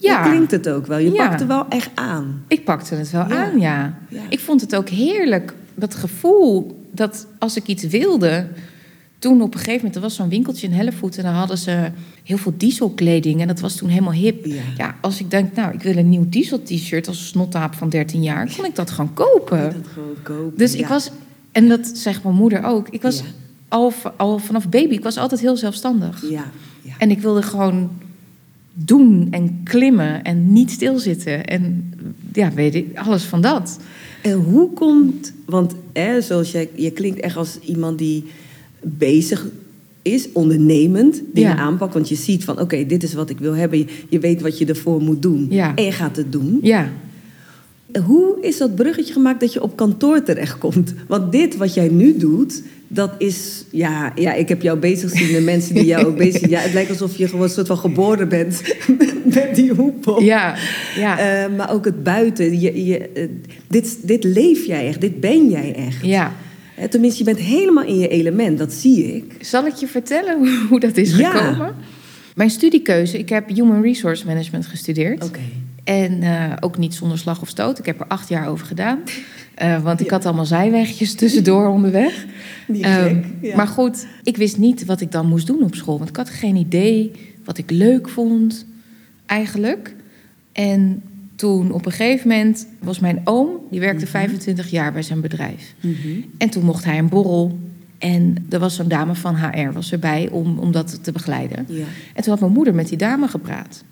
Ja.
Klinkt het ook wel. Je
Ja.
pakt er wel echt aan.
Ik pakte het wel
Ja.
aan, ja.
Ja.
Ik vond het ook heerlijk, dat gevoel dat als ik iets wilde... Toen op een gegeven moment, er was zo'n winkeltje in Hellevoet... en daar hadden ze heel veel dieselkleding en dat was toen helemaal hip.
Ja.
Als ik denk, nou, ik wil een nieuw diesel-t-shirt... als snottaap van 13 jaar, kon ik dat gewoon kopen.
Dat gewoon kopen.
Dus ik was, en dat zegt mijn moeder ook... ik was al, al vanaf baby, ik was altijd heel zelfstandig.
Ja.
En ik wilde gewoon doen en klimmen en niet stilzitten. En ja, weet ik, alles van dat.
En hoe komt, want hè, zoals jij, je klinkt echt als iemand die bezig is, ondernemend, dingen
Ja.
aanpakt. Want je ziet van, oké, dit is wat ik wil hebben. Je, je weet wat je ervoor moet doen.
Ja.
En je gaat het doen.
Ja,
Hoe is dat bruggetje gemaakt dat je op kantoor terechtkomt? Want dit wat jij nu doet, dat is... Ja, ja ik heb jou bezig zien met mensen die jou ook bezig zien. Ja, het lijkt alsof je gewoon een soort van geboren bent met die hoepel.
ja, ja,
Eh, maar ook het buiten. Je, je, eh, dit, dit leef jij echt, dit ben jij echt.
ja.
Tenminste, je bent helemaal in je element, dat zie ik.
Zal ik je vertellen hoe, hoe dat is
Ja.
gekomen? Mijn studiekeuze, ik heb Human Resource Management gestudeerd.
Oké.
En eh, ook niet zonder slag of stoot. Ik heb er acht jaar over gedaan. Want ik had allemaal zijwegjes tussendoor onderweg.
Niet
Ehm.
Ja.
Maar goed, ik wist niet wat ik dan moest doen op school. Want ik had geen idee wat ik leuk vond, eigenlijk. En toen op een gegeven moment was mijn oom... die werkte 25 jaar bij zijn bedrijf.
Mhm.
En toen mocht hij een borrel. En er was zo'n dame van HR was erbij om, om dat te begeleiden.
Ja.
En toen had mijn moeder met die dame gepraat.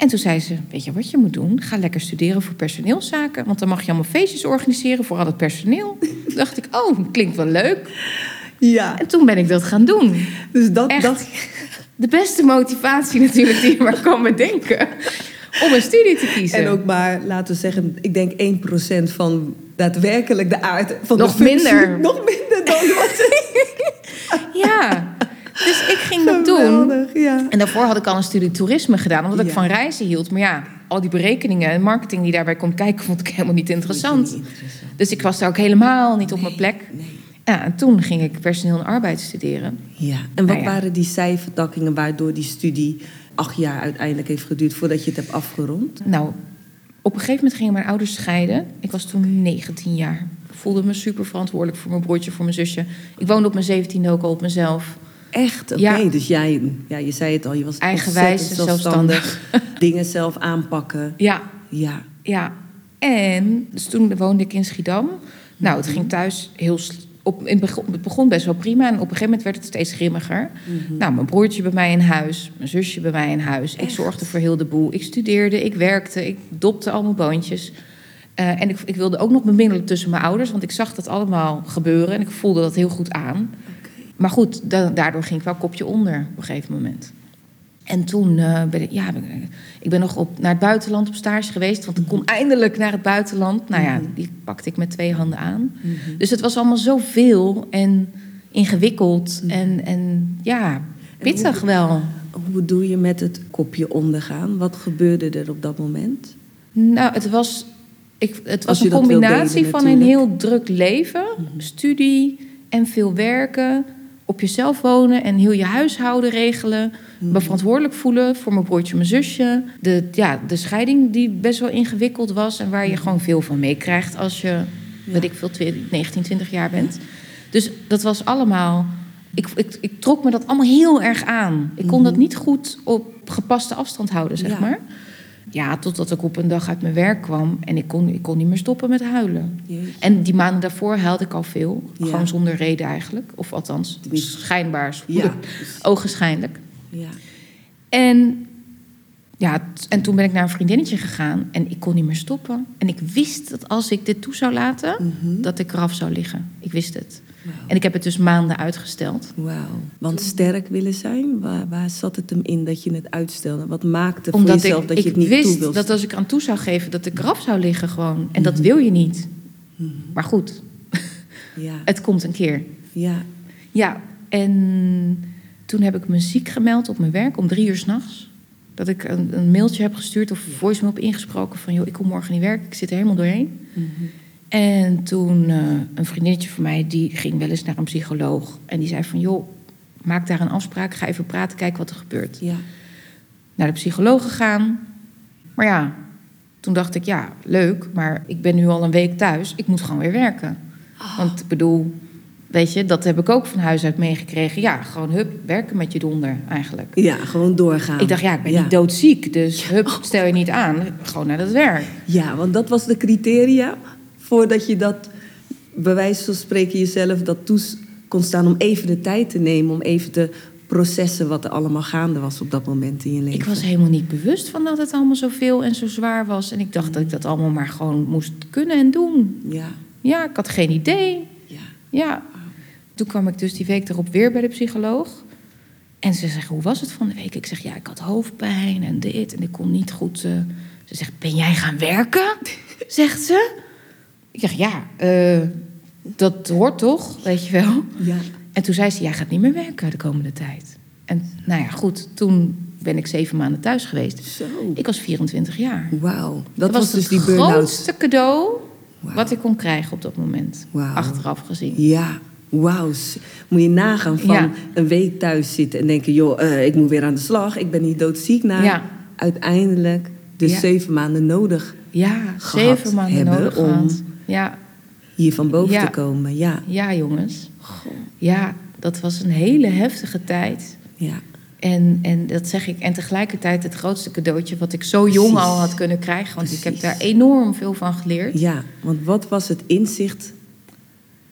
En toen zei ze, weet je wat je moet doen? Ga lekker studeren voor personeelszaken. Want dan mag je allemaal feestjes organiseren voor al het personeel. Toen dacht ik, oh, klinkt wel leuk.
ja,
En toen ben ik dat gaan doen.
dus dat...
Echt
dat
de beste motivatie natuurlijk die je maar kan bedenken. Om een studie te kiezen.
en ook maar, laten we zeggen, ik denk 1% van daadwerkelijk de aard van
Nog
de functie.
minder.
Nog minder dan wat.
Ja, dus ik ging dat doen.
Ja.
En daarvoor had ik al een studie toerisme gedaan, omdat ik
Ja.
van reizen hield. Maar ja, al die berekeningen en marketing die daarbij komt kijken, vond ik helemaal niet interessant.
Niet interessant.
Dus ik was daar ook helemaal niet op mijn plek.
Nee.
Ja, en toen ging ik personeel en arbeid studeren.
Ja. En wat
Nou ja.
waren die cijfertakkingen waardoor die studie acht jaar uiteindelijk heeft geduurd voordat je het hebt afgerond?
Nou, op een gegeven moment gingen mijn ouders scheiden. Ik was toen 19 jaar. Ik voelde me super verantwoordelijk voor mijn broertje, voor mijn zusje. Ik woonde op mijn 17e ook al op mezelf.
Echt? Oké,
Ja.
dus jij, ja, je zei het al, je was
Eigenwijs en zelfstandig.
Dingen zelf aanpakken.
Ja,
Ja.
ja. En dus toen woonde ik in Schiedam. Nou, het ging thuis heel... Op, in het begon- het begon best wel prima en op een gegeven moment werd het steeds grimmiger. Nou, mijn broertje bij mij in huis, mijn zusje bij mij in huis. Ik zorgde voor heel de boel. Ik studeerde, ik werkte, ik dopte al mijn boontjes. Eh, en ik, ik wilde ook nog bemiddelen tussen mijn ouders, want ik zag dat allemaal gebeuren en ik voelde dat heel goed aan. Maar goed, da- daardoor ging ik wel kopje onder op een gegeven moment. En toen eh, ben ik, ja, ik- ben nog op, naar het buitenland op stage geweest, want ik kon eindelijk naar het buitenland. Nou ja, die pakte ik met twee handen aan. Dus het was allemaal zoveel en ingewikkeld en, en ja, pittig wel.
Hoe bedoel je met het kopje ondergaan? Wat gebeurde er op dat moment?
Nou, het was, ik, het was een combinatie
delen,
van een heel druk leven, studie en veel werken. Op jezelf wonen en heel je huishouden regelen. Me verantwoordelijk voelen voor mijn broertje en mijn zusje. De, ja, de scheiding die best wel ingewikkeld was. En waar je gewoon veel van meekrijgt als je, weet ik veel, 20, 19, 20 jaar bent. Dus dat was allemaal... Ik, ik, ik trok me dat allemaal heel erg aan. Ik kon dat niet goed op gepaste afstand houden, zeg
Ja.
maar. Ja, totdat ik op een dag uit mijn werk kwam en ik kon, ik kon niet meer stoppen met huilen.
Jeetje.
En die maanden daarvoor huilde ik al veel.
Ja.
Gewoon zonder reden eigenlijk. Of althans, schijnbaar.
Ja.
Ogenschijnlijk.
Ja.
En, ja, en toen ben ik naar een vriendinnetje gegaan en ik kon niet meer stoppen. En ik wist dat als ik dit toe zou laten,
Mhm.
dat ik eraf zou liggen. Ik wist het. En ik heb het dus maanden uitgesteld.
Wauw. Want sterk willen zijn, waar, waar zat het hem in dat je het uitstelde? Wat maakte voor
Omdat
jezelf
ik,
dat
ik
je het niet
wist
toe wilde?
dat als ik eraan toe zou geven, dat ik eraf zou liggen gewoon. En dat wil je niet.
Mhm.
Maar goed,
Ja.
het komt een keer.
ja.
Ja, en toen heb ik me ziek gemeld op mijn werk om drie uur s'nachts. Dat ik een, een mailtje heb gestuurd of voicemail heb ingesproken van... joh, ik kom morgen niet werken, ik zit er helemaal doorheen. En toen eh, een vriendinnetje van mij, die ging wel eens naar een psycholoog. En die zei van, joh, maak daar een afspraak. Ga even praten, kijk wat er gebeurt.
Ja.
Naar de psycholoog gegaan. Maar ja, toen dacht ik, ja, leuk. Maar ik ben nu al een week thuis. Ik moet gewoon weer werken. Want ik bedoel, weet je, dat heb ik ook van huis uit meegekregen. Ja, gewoon hup, werken met je donder eigenlijk.
Ja, gewoon doorgaan.
Ik dacht, ja, ik ben
ja.
niet doodziek. Dus hup, stel je niet aan. Gewoon naar dat werk.
Ja, want dat was de criteria voordat je dat, bij wijze van spreken, jezelf dat toe kon staan om even de tijd te nemen, om even te processen wat er allemaal gaande was op dat moment in je leven.
Ik was helemaal niet bewust van dat het allemaal zoveel en zo zwaar was. En ik dacht dat ik dat allemaal maar gewoon moest kunnen en doen.
Ja,
Ja, ik had geen idee.
ja.
Ja. Toen kwam ik dus die week erop weer bij de psycholoog. En ze zegt, hoe was het van de week? Ik zeg, ja, ik had hoofdpijn en dit. En ik kon niet goed... eh. Ze zegt, ben jij gaan werken? Zegt ze. Ik zeg, ja, eh, dat hoort toch, weet je wel.
ja.
En toen zei ze, jij gaat niet meer werken de komende tijd. En nou ja, goed, toen ben ik zeven maanden thuis geweest.
Zo.
Ik was 24 jaar.
Wauw. Dat, was, dus
het
die burn-out.
grootste cadeau wat ik kon krijgen op dat moment. Achteraf gezien.
Ja, wauw. Moet je nagaan van
Ja.
een week thuis zitten en denken... joh, eh, ik moet weer aan de slag, ik ben niet doodziek. naar
Ja.
uiteindelijk dus
Ja.
zeven maanden nodig
Ja, zeven maanden
hebben
nodig
om-
gehad. Ja,
hier van boven te komen. Ja,
ja, jongens. Ja, dat was een hele heftige tijd.
ja.
En, en dat zeg ik. En tegelijkertijd het grootste cadeautje wat ik zo jong al had kunnen krijgen. Want ik heb daar enorm veel van geleerd.
Ja, want wat was het inzicht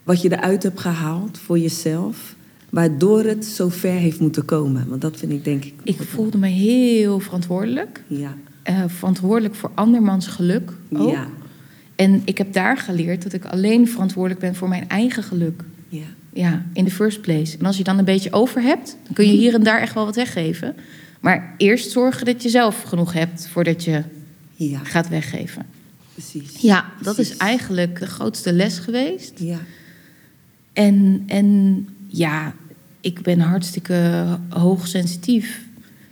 wat je eruit hebt gehaald voor jezelf, waardoor het zo ver heeft moeten komen? Want dat vind ik denk ik.
Ik voelde me heel verantwoordelijk.
Ja,
Eh, verantwoordelijk voor andermans geluk ook.
ja,
En ik heb daar geleerd dat ik alleen verantwoordelijk ben voor mijn eigen geluk.
ja.
Ja, in the first place. En als je dan een beetje over hebt, dan kun je hier en daar echt wel wat weggeven. Maar eerst zorgen dat je zelf genoeg hebt voordat je
Ja,
gaat weggeven.
precies.
Ja, dat
Precies.
is eigenlijk de grootste les geweest.
Ja,
En, en ja, ik ben hartstikke hoogsensitief.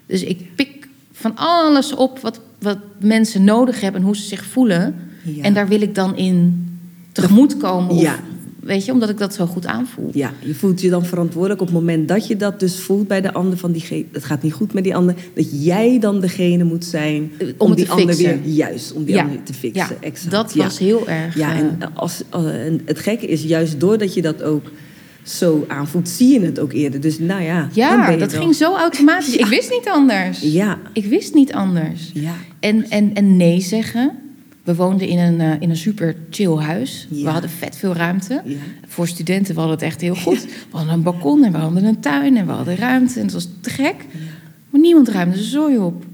Dus ik pik van alles op wat, wat mensen nodig hebben en hoe ze zich voelen.
Ja.
En daar wil ik dan in tegemoetkomen. Of,
Ja.
Weet je, omdat ik dat zo goed aanvoel.
ja, je voelt je dan verantwoordelijk op het moment dat je dat dus voelt bij de ander van die het gaat niet goed met die ander, dat jij dan degene moet zijn
Eh, om
die ander weer juist om die
Ja.
ander te fixen.
Ja,
exact.
dat
ja.
was heel erg.
Ja,
eh,
en, als, eh, en het gekke is juist doordat je dat ook zo aanvoelt, zie je het ook eerder. Dus nou ja,
ja dat
wel-
ging zo automatisch. Ik wist niet anders.
Ja,
Ik wist niet anders.
ja,
En, en, en nee zeggen. We woonden in een, eh, in een super chill huis. We hadden vet veel ruimte.
ja.
Voor studenten we hadden het echt heel goed. We hadden een balkon en we hadden een tuin en we hadden ruimte. En het was te gek. Maar niemand ruimde zijn zooi op.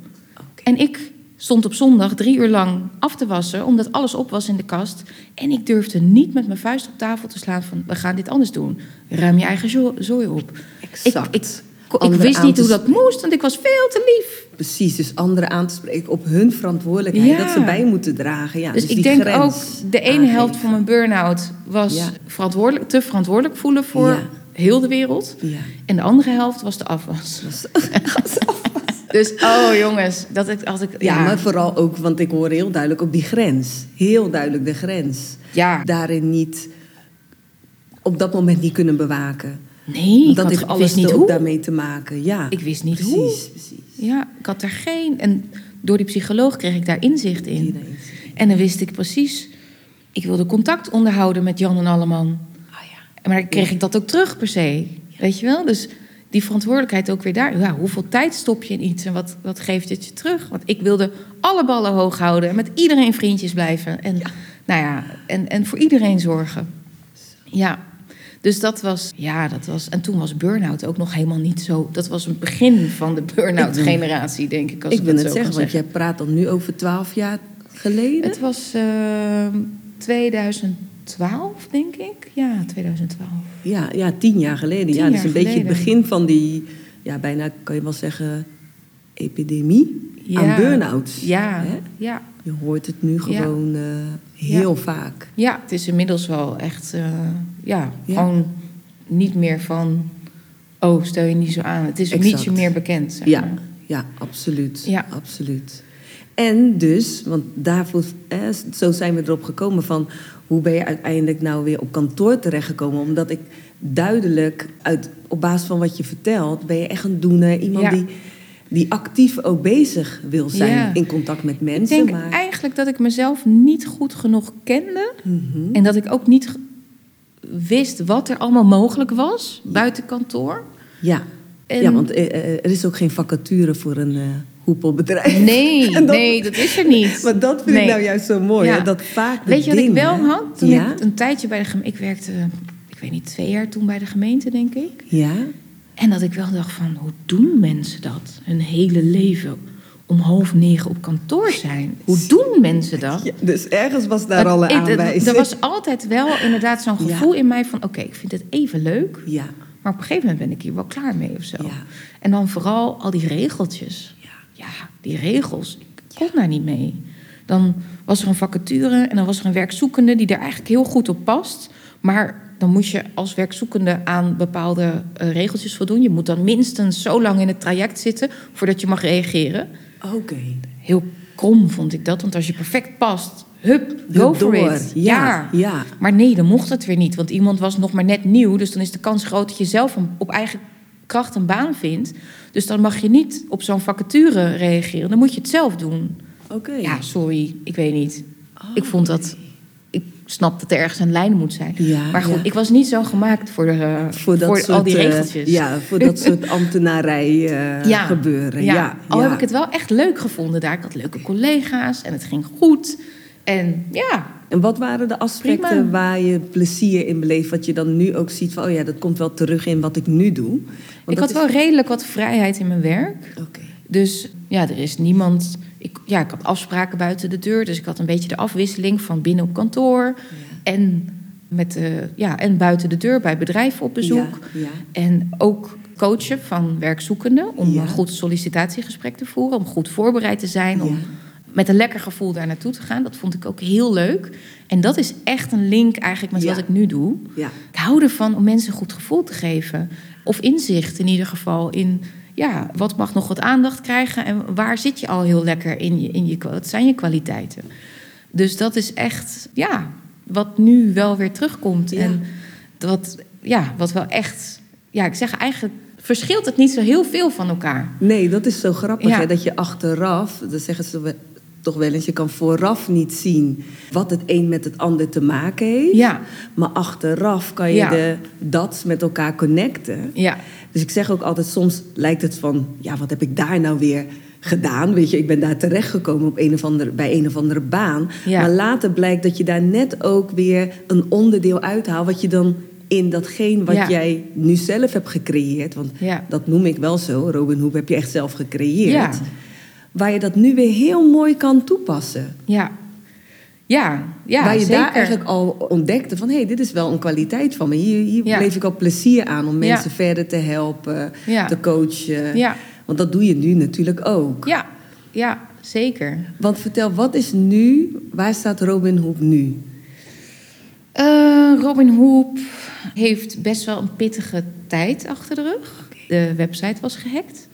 En ik stond op zondag drie uur lang af te wassen... omdat alles op was in de kast. En ik durfde niet met mijn vuist op tafel te slaan van... we gaan dit anders doen. Ruim je eigen zo- zooi op.
Exact.
Ik, ik, ik wist niet hoe dat moest, want ik was veel te lief.
Precies, dus anderen aan te spreken op hun verantwoordelijkheid.
Ja.
Dat ze bij moeten dragen. Ja,
Dus,
die
ik denk
grens
ook, de ene helft van mijn burn-out was
Ja.
verantwoordelijk, te verantwoordelijk voelen voor
Ja.
heel de wereld. En de andere helft was de afwas.
Dat is-
Dus, oh jongens, dat ik, als ik,
Ja, maar vooral ook, want ik hoor heel duidelijk ook die grens. Heel duidelijk de grens.
ja,
Daarin niet, op dat moment niet kunnen bewaken.
Nee, ik,
dat
had,
heeft alles
niet
ook
hoe.
daarmee te maken. Ja,
Ik wist niet
precies,
hoe.
Precies,
Ja, ik had daar geen, en door die psycholoog kreeg ik daar inzicht in. En dan wist ik precies, ik wilde contact onderhouden met Jan en Alleman.
Ah ja.
Maar dan kreeg ik dat ook terug per se. Weet je wel? Dus die verantwoordelijkheid ook weer daar. Ja, hoeveel tijd stop je in iets en wat, wat geeft het je terug? Want ik wilde alle ballen hoog houden en met iedereen vriendjes blijven. En, Nou ja, en, en voor iedereen zorgen. Ja, dus dat was, ja, dat was. En toen was burn-out ook nog helemaal niet zo. Dat was een begin van de burn-out generatie, denk ik. Als
Ik
ik,
wil
het
het zeggen, want jij praat dan nu over twaalf jaar geleden.
Het was ehm 2012, denk ik. Ja, 2012.
Ja, ja, tien jaar geleden.
Tien
ja, dat is een beetje het begin van die, ja, bijna kan je wel zeggen, epidemie aan burn-outs.
Ja,
Hè?
ja.
Je hoort het nu gewoon eh, heel vaak.
Ja, het is inmiddels wel echt, eh, ja,
Ja.
gewoon niet meer van, oh, stel je niet zo aan. Het is nietje meer bekend. Zeg
Ja,
maar.
ja, absoluut.
Ja.
absoluut. En dus, want daarvoor, eh, zo zijn we erop gekomen van... hoe ben je uiteindelijk nou weer op kantoor terechtgekomen? Omdat ik duidelijk, uit, op basis van wat je vertelt... ben je echt een doener. Iemand
Ja.
die, die actief ook bezig wil zijn
Ja.
in contact met
Ik
mensen.
denk
maar...
eigenlijk dat ik mezelf niet goed genoeg kende.
Mhm.
En dat ik ook niet wist wat er allemaal mogelijk was buiten kantoor.
Ja.
En-
ja, want eh, eh, er is ook geen vacature voor een eh hoepelbedrijf.
Nee,
dat-
nee, dat is er niet.
Maar dat vind
Nee.
ik nou juist zo mooi.
Ja.
Hè? Dat vaak
Weet je wat ik wel had? Toen
ja?
ik een tijdje bij de gemeente... Ik werkte, ik weet niet, twee jaar toen bij de gemeente, denk ik.
Ja?
En dat ik wel dacht van, hoe doen mensen dat? Hun hele leven om half negen op kantoor zijn. Hoe doen mensen dat?
ja. Dus ergens was daar al een aanwijzing.
Er was altijd wel inderdaad zo'n
Ja.
gevoel in mij van... oké, ik vind het even leuk,
Ja,
maar op een gegeven moment ben ik hier wel klaar mee of zo.
Ja.
En dan vooral al die regeltjes.
ja.
Ja, die regels. Ik kon daar niet mee. Dan was er een vacature en dan was er een werkzoekende die er eigenlijk heel goed op past. Maar dan moet je als werkzoekende aan bepaalde eh, regeltjes voldoen. Je moet dan minstens zo lang in het traject zitten voordat je mag reageren.
Oké.
Heel krom vond ik dat, want als je perfect past, hup, go
Hup,
for
door.
it.
Ja, ja.
Maar nee, dan mocht het weer niet, want iemand was nog maar net nieuw. Dus dan is de kans groot dat je zelf op eigen kracht een baan vindt. Dus dan mag je niet op zo'n vacature reageren. Dan moet je het zelf doen.
Oké.
Ja, sorry, ik weet niet.
Oh,
ik vond dat. Ik snap dat er ergens een lijn moet zijn.
Ja,
maar goed,
ja.
ik was niet zo gemaakt voor, de,
Voor, dat
voor
soort,
al die
eh,
regeltjes.
ja, voor dat soort ambtenarij eh,
Ja.
gebeuren.
Ja.
Ja,
Al heb ik het wel echt leuk gevonden daar. Ik had leuke collega's en het ging goed. En ja,
En wat waren de aspecten
Prima.
waar je plezier in beleeft? Wat je dan nu ook ziet van, oh ja, dat komt wel terug in wat ik nu doe. Want
ik had
is-
wel redelijk wat vrijheid in mijn werk.
Oké.
Dus ja, er is niemand. Ik, ja, ik had afspraken buiten de deur. Dus ik had een beetje de afwisseling van binnen op kantoor. En, met de, ja, en buiten de deur bij bedrijven op bezoek.
Ja, ja.
En ook coachen van werkzoekenden. Om een goed sollicitatiegesprek te voeren. Om goed voorbereid te zijn. Om met een lekker gevoel daar naartoe te gaan. Dat vond ik ook heel leuk. En dat is echt een link eigenlijk met wat ik nu doe.
Ja.
Ik hou ervan om mensen een goed gevoel te geven. Of inzicht in ieder geval in... Ja, wat mag nog wat aandacht krijgen en waar zit je al heel lekker in je, in je wat zijn je kwaliteiten? Dus dat is echt, ja, wat nu wel weer terugkomt.
Ja.
En wat, ja, wat wel echt, ja, ik zeg eigenlijk, verschilt het niet zo heel veel van elkaar.
Nee, dat is zo grappig,
Ja.
hè, dat je achteraf, dat zeggen ze we- toch wel eens, je kan vooraf niet zien wat het een met het ander te maken heeft.
Ja,
Maar achteraf kan je
Ja.
de dat met elkaar connecten.
ja,
Dus ik zeg ook altijd, soms lijkt het van, ja, wat heb ik daar nou weer gedaan? Weet je, ik ben daar terechtgekomen op een of andere, bij een of andere baan.
Ja.
Maar later blijkt dat je daar net ook weer een onderdeel uithaalt... wat je dan in datgene wat
Ja.
jij nu zelf hebt gecreëerd... want
ja.
dat noem ik wel zo, Robin Hood heb je echt zelf gecreëerd... Waar je dat nu weer heel mooi kan toepassen.
Ja, ja, ja
waar je
zeker.
daar eigenlijk al ontdekte van... hé, hey, dit is wel een kwaliteit van me. Hier, hier
Ja.
ik al plezier aan om
Ja.
mensen verder te helpen,
Ja.
te coachen.
Ja,
Want dat doe je nu natuurlijk ook.
ja, ja, zeker.
Want vertel, wat is nu, waar staat Robin Hood nu?
Eh, Robin Hoop heeft best wel een pittige tijd achter de rug. De website was gehackt.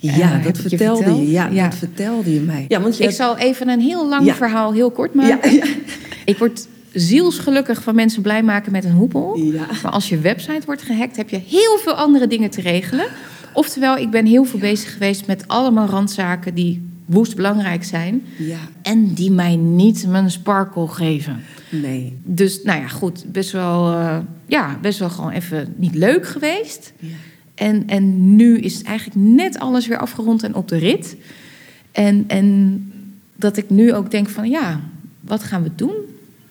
Ja, dat
je
vertelde je. Ja,
Ja.
dat vertelde je mij. Ja, want je
Ik zal even een heel lang
Ja.
verhaal heel kort maken.
ja,
Ik word zielsgelukkig van mensen blij maken met een hoepel. Maar als je website wordt gehackt, heb je heel veel andere dingen te regelen. Oftewel, ik ben heel veel bezig geweest met allemaal randzaken die woest belangrijk zijn.
ja.
En die mij niet mijn sparkle geven.
Nee.
Dus nou ja, goed, best wel, eh, ja, best wel gewoon even niet leuk geweest.
Ja.
En, en nu is het eigenlijk net alles weer afgerond en op de rit. En, en dat ik nu ook denk van ja, wat gaan we doen?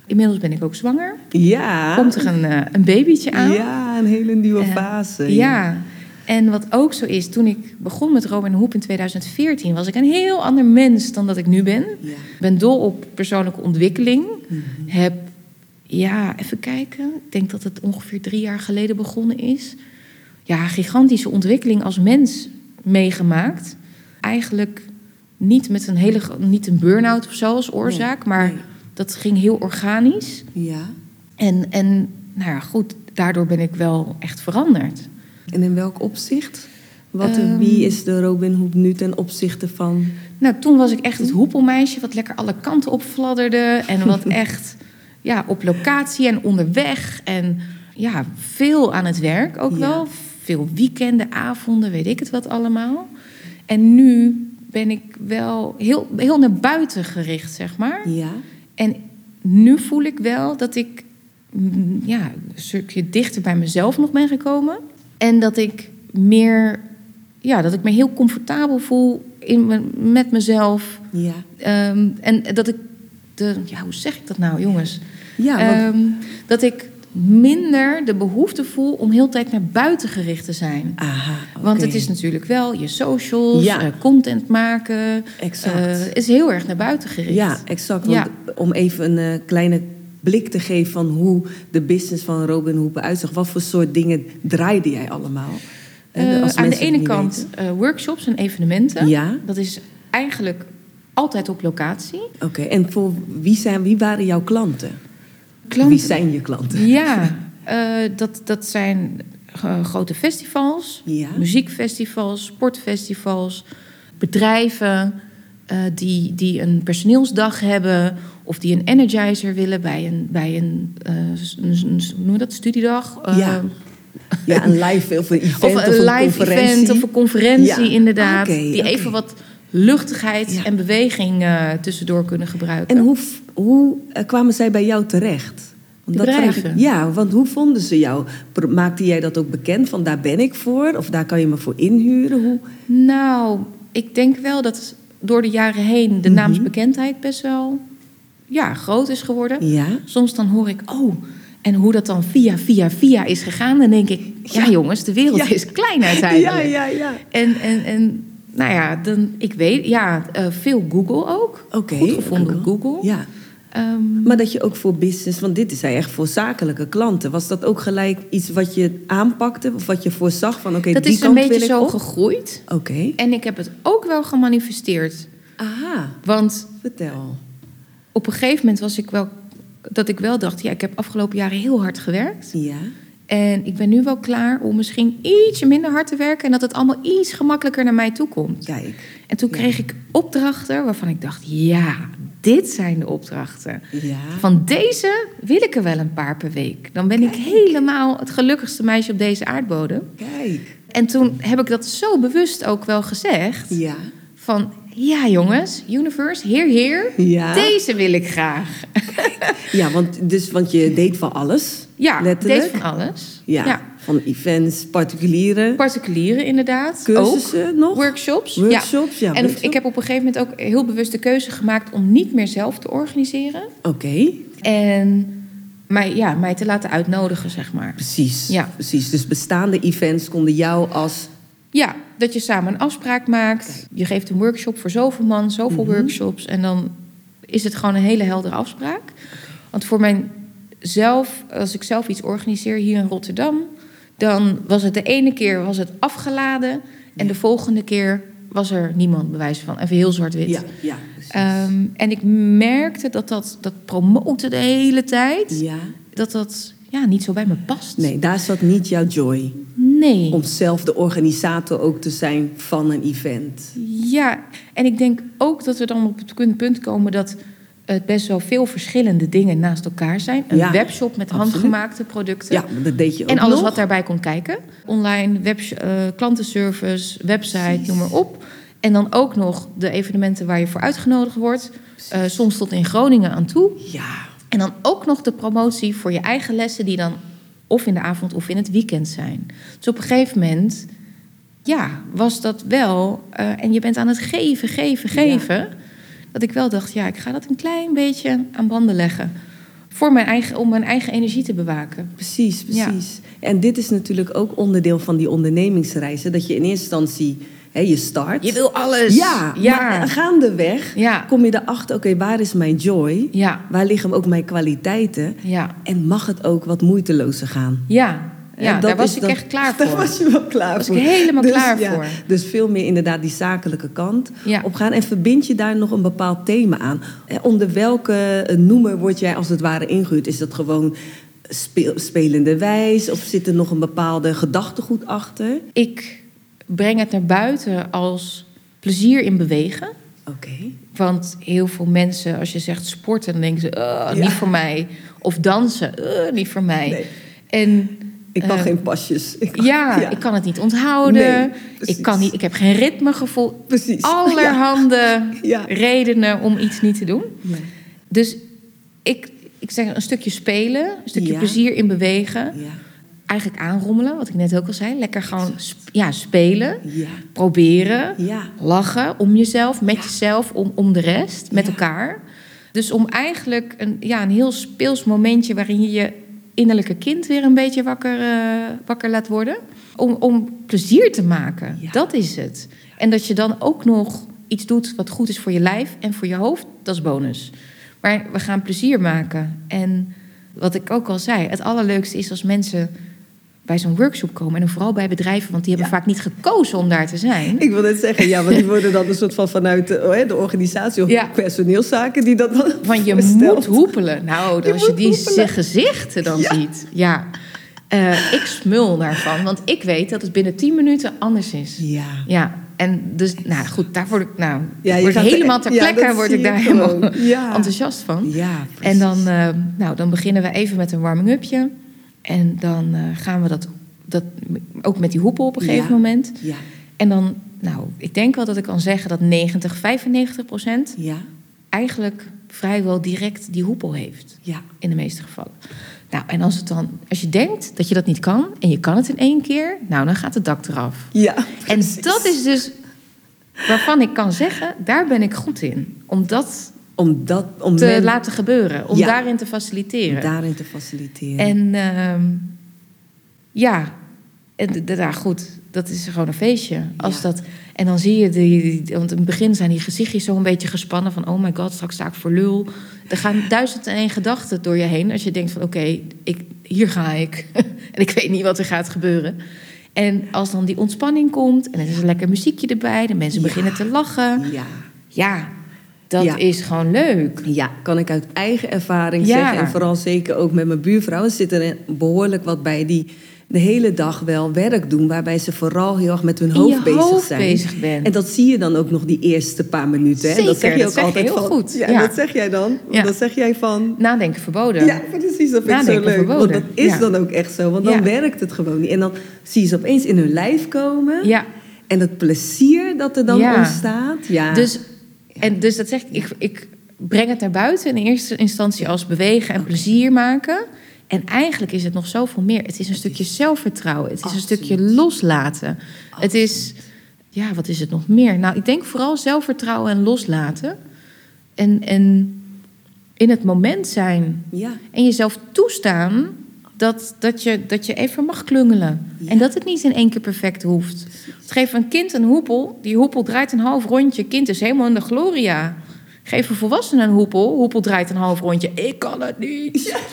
Inmiddels ben ik ook zwanger.
Ja.
Komt er een, eh, een babytje aan?
Ja, een hele nieuwe
Eh,
fase.
Ja. En wat ook zo is, toen ik begon met Robin Hoep in 2014... was ik een heel ander mens dan dat ik nu ben.
Ja.
Ik ben dol op persoonlijke ontwikkeling.
Mhm.
Heb, ja, even kijken. Ik denk dat het ongeveer drie jaar geleden begonnen is. Ja, gigantische ontwikkeling als mens meegemaakt. Eigenlijk niet met een hele, niet een burn-out of zo als oorzaak,
Nee,
maar
nee.
dat ging heel organisch.
Ja.
En, en nou ja, goed, daardoor ben ik wel echt veranderd.
En in welk opzicht? Wat,
Ehm.
wie is de Robin Hood nu ten opzichte van...
Nou, toen was ik echt het hoepelmeisje wat lekker alle kanten opfladderde. En wat echt ja, op locatie en onderweg. En ja, veel aan het werk ook
Ja.
wel. Veel weekenden, avonden, weet ik het wat allemaal. En nu ben ik wel heel, heel naar buiten gericht, zeg maar.
Ja,
En nu voel ik wel dat ik mm, ja, een stukje dichter bij mezelf nog ben gekomen. En dat ik meer, ja, dat ik me heel comfortabel voel in me, met mezelf.
ja.
Ehm, en dat ik de, ja, hoe zeg ik dat nou, jongens?
Ja, want,
Ehm, dat ik minder de behoefte voel om heel de tijd naar buiten gericht te zijn.
aha,
Want het is natuurlijk wel je socials,
Ja.
eh, content maken.
Exact.
eh, is heel erg naar buiten gericht.
Ja, exact. Want
Ja.
om even een eh, kleine blik te geven van hoe de business van Robin Hood eruit zag. Wat voor soort dingen draaide jij allemaal? Als
aan de ene kant workshops en evenementen.
Ja.
Dat is eigenlijk altijd op locatie.
Oké, en voor wie, zijn, wie waren jouw klanten?
Klanten.
Wie zijn je klanten?
Ja, eh, dat, dat zijn eh, grote festivals,
Ja.
muziekfestivals, sportfestivals, bedrijven eh, die, die een personeelsdag hebben of die een energizer willen bij een, bij een, een, noem dat, studiedag.
Ja, Ja, een live of een event
Of
of,
een live event of een conferentie,
Ja,
inderdaad.
oké,
die even wat luchtigheid
Ja.
en beweging eh, tussendoor kunnen gebruiken.
En hoe, hoe eh, kwamen zij bij jou terecht? Want
De
dat vraag
bedrijven?
ik- ja, want hoe vonden ze jou? Maakte jij dat ook bekend? Van daar ben ik voor? Of daar kan je me voor inhuren? Hoe?
Nou, ik denk wel dat door de jaren heen de
Mhm.
naamsbekendheid best wel ja, groot is geworden.
Ja,
Soms dan hoor ik, oh, en hoe dat dan via, via, via is gegaan. Dan denk ik, ja,
Ja.
jongens, de wereld
Ja.
is klein uiteindelijk.
ja, ja. ja.
En, en, en nou ja, dan, ik weet, ja, eh, veel Google ook.
Oké.
Goed gevonden op Google.
Ja.
Ehm,
Maar dat je ook voor business, want dit is hij echt voor zakelijke klanten. Was dat ook gelijk iets wat je aanpakte? Of wat je voorzag van oké,
dat
die
is een
kant
beetje
wil ik
zo
op?
gegroeid.
Oké.
En ik heb het ook wel gemanifesteerd.
Aha,
Want
vertel.
op een gegeven moment was ik wel dat ik wel dacht, ja, ik heb afgelopen jaren heel hard gewerkt.
Ja.
En ik ben nu wel klaar om misschien ietsje minder hard te werken en dat het allemaal iets gemakkelijker naar mij toe komt.
Kijk.
En toen
Ja.
kreeg ik opdrachten waarvan ik dacht, ja, dit zijn de opdrachten.
Ja.
Van deze wil ik er wel een paar per week. Dan ben ik helemaal het gelukkigste meisje op deze aardbodem.
Kijk.
En toen heb ik dat zo bewust ook wel gezegd.
Ja.
Van, ja jongens, universe, heer, heer,
Ja.
deze wil ik graag.
Ja, want, dus, want je deed van alles.
Ja,
letterlijk.
deed van alles.
Ja. Van events, particulieren,
Particulieren inderdaad.
cursussen
Ook.
nog.
Workshops.
Workshops, ja.
en ik heb op een gegeven moment ook heel bewust de keuze gemaakt om niet meer zelf te organiseren.
Oké,
En mij, ja, mij te laten uitnodigen, zeg maar.
precies.
Ja.
precies. Dus bestaande events konden jou als...
Ja, dat je samen een afspraak maakt. Je geeft een workshop voor zoveel man, zoveel
Mhm.
workshops. En dan is het gewoon een hele heldere afspraak. Want voor mijzelf, als ik zelf iets organiseer hier in Rotterdam... dan was het de ene keer was het afgeladen... en de volgende keer was er niemand, bewijs van. Even heel zwart-wit.
Ja, ja.
Ehm, en ik merkte dat dat, dat promoten de hele tijd...
ja.
dat dat ja, niet zo bij me past.
Nee, daar zat niet jouw joy.
Nee.
Om zelf de organisator ook te zijn van een event.
Ja, en ik denk ook dat we dan op het punt komen dat het best wel veel verschillende dingen naast elkaar zijn. Een
Ja,
webshop met
absoluut.
handgemaakte producten.
Ja, dat deed je ook
En alles
nog.
wat daarbij komt kijken. Online, web, eh, klantenservice, website,
Precies.
noem maar op. En dan ook nog de evenementen waar je voor uitgenodigd wordt. Eh, soms tot in Groningen aan toe.
Ja,
En dan ook nog de promotie voor je eigen lessen, die dan of in de avond of in het weekend zijn. Dus op een gegeven moment, ja, was dat wel. eh, en je bent aan het geven, geven, geven. Dat ik wel dacht, ja, ik ga dat een klein beetje aan banden leggen. Voor mijn eigen, om mijn eigen energie te bewaken.
precies,
Ja.
precies. En dit is natuurlijk ook onderdeel van die ondernemingsreizen. Dat je in eerste instantie, hè, je start.
Je wil alles.
Ja,
ja.
maar gaandeweg
Ja.
kom je erachter, oké, waar is mijn joy?
Ja,
Waar liggen ook mijn kwaliteiten?
ja,
En mag het ook wat moeitelozer gaan?
ja. Ja, daar was ik echt klaar
Daar
voor.
was je wel klaar
Was
voor.
ik helemaal
Dus
klaar
ja,
voor.
Dus veel meer inderdaad die zakelijke kant
Ja.
opgaan. En verbind je daar nog een bepaald thema aan? Eh, Onder welke eh, noemer word jij als het ware ingehuurd? Is dat gewoon speel, spelende wijs? Of zit er nog een bepaalde gedachtegoed achter?
Ik breng het naar buiten als plezier in bewegen.
Oké.
Want heel veel mensen, als je zegt sporten, dan denken ze, "Oh,
Ja.
niet voor mij. Of dansen, "Oh, niet voor mij.
Nee.
En
Ik kan
Eh,
geen pasjes. Ik kan-
ja, ik kan het niet onthouden.
Nee,
ik, kan niet, ik heb geen ritmegevoel.
Precies.
Allerhande
Ja.
redenen om iets niet te doen.
Nee.
Dus ik, ik zeg een stukje spelen, een stukje plezier in bewegen.
Ja.
Eigenlijk aanrommelen, wat ik net ook al zei. Lekker gewoon ja, spelen, proberen, lachen om jezelf, met jezelf, om, om de rest, met elkaar. Dus om eigenlijk een, ja, een heel speels momentje waarin je je innerlijke kind weer een beetje wakker, eh, wakker laat worden. Om, om plezier te maken,
Ja.
dat is het. En dat je dan ook nog iets doet wat goed is voor je lijf en voor je hoofd, dat is bonus. Maar we gaan plezier maken. En wat ik ook al zei, het allerleukste is als mensen bij zo'n workshop komen. En vooral bij bedrijven, want die hebben
Ja.
vaak niet gekozen om daar te zijn.
Ik wil net zeggen, ja, want die worden dan een soort van vanuit de, oh, hè, de organisatie of
Ja.
personeelszaken die dat dan
Van je moet hoepelen. Nou,
Je
als je die
hoepelen.
gezichten dan
Ja.
ziet. Ja. Eh, ik smul daarvan, want ik weet dat het binnen 10 minuten anders is.
Ja.
Ja, en dus, nou goed, daar word ik, nou,
Ja, je
word helemaal ter
ja,
plekke, word ik daar helemaal
Ja.
enthousiast van.
Ja,
En dan, eh, nou, dan beginnen we even met een warming-upje. En dan eh, gaan we dat, dat ook met die hoepel op een gegeven
Ja.
moment.
Ja,
En dan, nou, ik denk wel dat ik kan zeggen dat 90, 95 procent
ja,
eigenlijk vrijwel direct die hoepel heeft.
ja.
In de meeste gevallen. Nou, en als, het dan, als je denkt dat je dat niet kan en je kan het in één keer, nou, dan gaat het dak eraf.
Ja,
En dat is dus waarvan ik kan zeggen, daar ben ik goed in. Om dat
Om dat, om
te
men-
laten gebeuren, om
Ja.
daarin te faciliteren.
daarin te faciliteren.
En ehm, ja, en d- d- ja, goed, dat is gewoon een feestje. Als
Ja.
dat, en dan zie je, die, die- want in het begin zijn die gezichtjes zo een beetje gespannen van... oh my god, straks sta ik voor lul. Er gaan duizend en één gedachten door je heen... als je denkt van oké, ik hier ga ik. en ik weet niet wat er gaat gebeuren. En als dan die ontspanning komt en er is een lekker muziekje erbij... de mensen
Ja.
beginnen te lachen.
ja.
Ja, dat
Ja.
is gewoon leuk.
Ja, kan ik uit eigen ervaring
Ja.
zeggen. En vooral zeker ook met mijn buurvrouwen zit er behoorlijk wat bij die de hele dag wel werk doen. Waarbij ze vooral heel erg met hun hoofd bezig
hoofd
zijn.
bezig bent.
En dat zie je dan ook nog die eerste paar minuten. Dat zeg je ook
zeg
altijd
heel
van,
goed.
Ja,
Ja.
dat zeg jij dan.
Ja.
Dat zeg jij van.
Nadenken verboden.
Ja, precies. Dat vind ik zo
Nadenken
leuk.
verboden.
Want dat is
Ja.
dan ook echt zo. Want dan werkt het gewoon niet. En dan zie je ze opeens in hun lijf komen.
ja.
En het plezier dat er dan ontstaat. Ja.
Dus, en dus dat zeg ik, ik, ik breng het naar buiten in eerste instantie als bewegen en plezier maken. En eigenlijk is het nog zoveel meer. Het is een stukje zelfvertrouwen. Het is een stukje loslaten. Het is, ja, wat is het nog meer? Nou, ik denk vooral zelfvertrouwen en loslaten. En, en in het moment zijn.
ja.
En jezelf toestaan dat, dat, je, dat je even mag klungelen.
Ja.
En dat het niet in één keer perfect hoeft. Geef een kind een hoepel. Die hoepel draait een half rondje. Kind is helemaal in de gloria. Geef een volwassene een hoepel. Hoepel draait een half rondje. Ik kan het niet.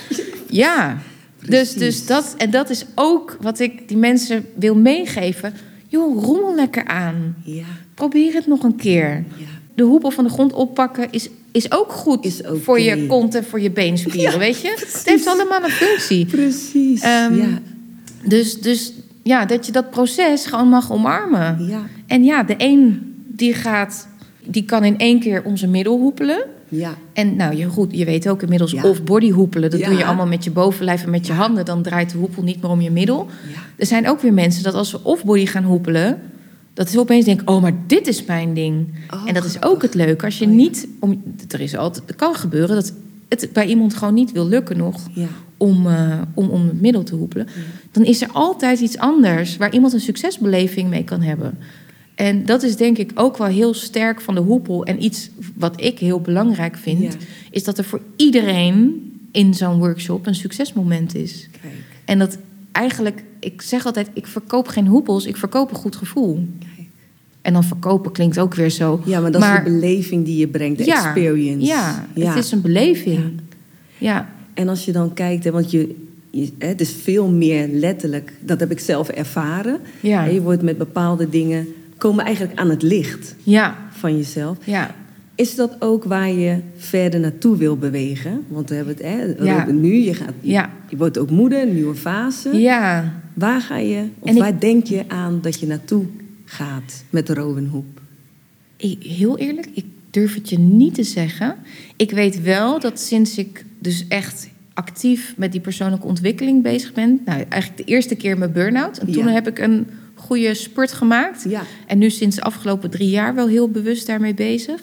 Ja. Dus, dus dat, en dat is ook wat ik die mensen wil meegeven. Joh, rommel lekker aan.
Ja.
Probeer het nog een keer.
Ja.
De hoepel van de grond oppakken is, is ook goed
Is
voor je kont en voor je beenspieren,
Ja,
weet je?
precies.
Het heeft allemaal een functie.
Precies.
Ehm,
ja.
Dus, dus ja, dat je dat proces gewoon mag omarmen.
Ja.
En ja, de een die gaat, die kan in één keer om zijn middel hoepelen.
Ja.
En nou, je, goed, je weet ook inmiddels
Ja.
of body hoepelen. Dat
Ja.
doe je allemaal met je bovenlijf en met je handen. Dan draait de hoepel niet meer om je middel.
Ja.
Er zijn ook weer mensen dat als ze off-body gaan hoepelen... dat ze opeens denken, oh, maar dit is mijn ding.
Oh,
en dat is ook het leuke. Als je
Oh, ja.
niet... Om, er is altijd, het kan gebeuren dat het bij iemand gewoon niet wil lukken nog...
Ja.
om, eh, om, om het middel te hoepelen. Dan is er altijd iets anders... waar iemand een succesbeleving mee kan hebben. En dat is denk ik ook wel heel sterk van de hoepel. En iets wat ik heel belangrijk vind... Is dat er voor iedereen in zo'n workshop een succesmoment is.
Kijk.
En dat eigenlijk, ik zeg altijd, ik verkoop geen hoepels, ik verkoop een goed gevoel. En dan verkopen klinkt ook weer zo.
Ja, maar dat is de beleving die je brengt, de
ja,
experience.
Ja, het is een beleving. Ja,
En als je dan kijkt, hè, want je, je, het is veel meer letterlijk, dat heb ik zelf ervaren.
Ja.
Je wordt met bepaalde dingen, komen eigenlijk aan het licht
ja,
van jezelf.
ja.
Is dat ook waar je verder naartoe wil bewegen? Want we hebben het, hè,
Ja.
nu, je, gaat,
Ja.
je wordt ook moeder, een nieuwe fase.
ja.
Waar ga je, of
En ik-
waar denk je aan dat je naartoe gaat met Robin Hoep?
Ik- heel eerlijk, ik durf het je niet te zeggen. Ik weet wel dat sinds ik dus echt actief met die persoonlijke ontwikkeling bezig ben... nou, eigenlijk de eerste keer mijn burn-out. En toen
Ja.
heb ik een goede spurt gemaakt.
Ja.
En nu sinds de afgelopen drie jaar wel heel bewust daarmee bezig.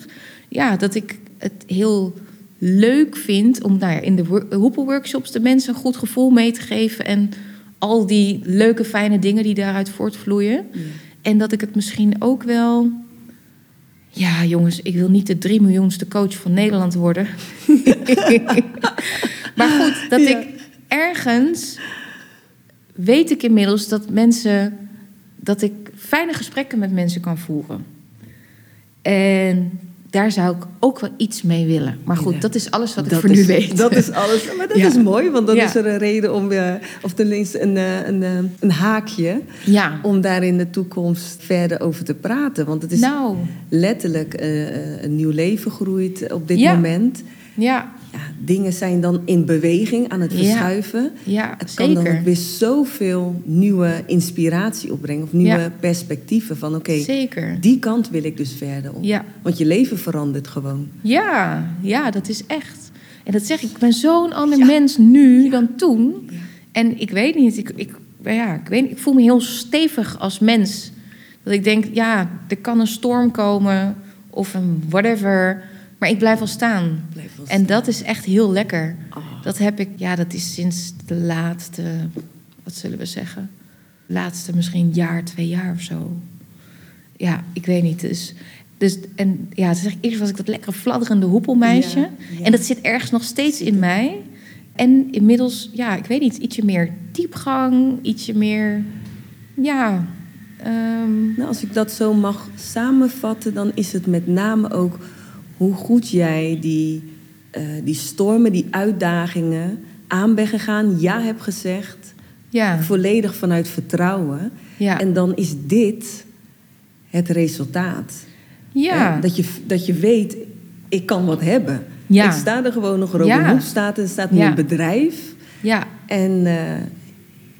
Ja, dat ik het heel leuk vind om nou ja, in de wor- hoepelworkshops de mensen een goed gevoel mee te geven. En al die leuke, fijne dingen die daaruit voortvloeien. En dat ik het misschien ook wel. Ja, jongens, ik wil niet de drie miljoenste coach van Nederland worden. maar goed, dat
Ja.
ik ergens weet ik inmiddels dat mensen dat ik fijne gesprekken met mensen kan voeren. En daar zou ik ook wel iets mee willen. Maar goed,
Ja.
dat is alles wat ik
Dat
voor
is,
nu weet.
Dat is alles. Maar dat
Ja.
is mooi, want dan
Ja.
is er een reden om, eh, of tenminste een, eh, een, eh, een haakje,
Ja.
om daar in de toekomst verder over te praten. Want het is
Nou,
letterlijk een nieuw leven groeit op dit
Ja.
moment.
ja,
Ja, dingen zijn dan in beweging aan het verschuiven.
ja
Het kan dan
zeker.
weer zoveel nieuwe inspiratie opbrengen. Of nieuwe
Ja.
perspectieven van oké, die kant wil ik dus verder op.
Ja.
Want je leven verandert gewoon.
Ja, ja, dat is echt. En dat zeg ik, ik ben zo'n ander mens nu dan toen. En ik weet niet, ik, ik, ja, ik, weet, niet, ik voel me heel stevig als mens. Dat ik denk, ja, er kan een storm komen of een whatever. Maar ik blijf wel staan.
Blijf
En dat is echt heel lekker.
Oh.
Dat heb ik, ja, dat is sinds de laatste, wat zullen we zeggen? Laatste misschien jaar, twee jaar of zo. Ja, ik weet niet. Dus, dus en ja, toen zeg ik, eerst was ik dat lekkere fladderende hoepelmeisje.
Ja, ja.
En dat zit ergens nog steeds in mij. En inmiddels, ja, ik weet niet, ietsje meer diepgang, ietsje meer, ja. ehm,
Nou, als ik dat zo mag samenvatten, dan is het met name ook hoe goed jij die, eh, die stormen, die uitdagingen aan bent gegaan, ja hebt gezegd,
ja,
volledig vanuit vertrouwen.
ja,
En dan is dit het resultaat.
ja,
dat, je, dat je weet, ik kan wat hebben.
Ja.
Ik sta er gewoon nog, Robin
Ja.
Hoek staat, er staat een bedrijf.
ja,
En eh,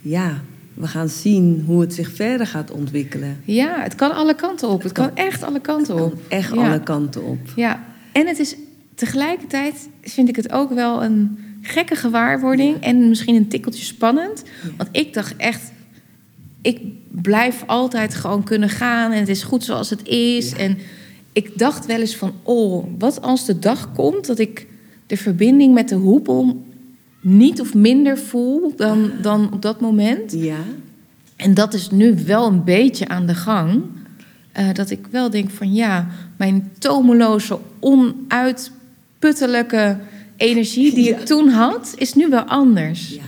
ja, we gaan zien hoe het zich verder gaat ontwikkelen.
ja, het kan alle kanten op. Het kan echt alle kanten op.
Echt
Ja.
alle kanten op.
Ja, en het is tegelijkertijd vind ik het ook wel een gekke gewaarwording en misschien een tikkeltje spannend. Want ik dacht echt, ik blijf altijd gewoon kunnen gaan en het is goed zoals het is.
Ja.
En ik dacht wel eens van, oh, wat als de dag komt dat ik de verbinding met de hoepel niet of minder voel dan, dan op dat moment.
Ja,
En dat is nu wel een beetje aan de gang. Eh, dat ik wel denk van ja, mijn tomeloze, onuitputtelijke energie die
Ja.
ik toen had, is nu wel anders.
ja.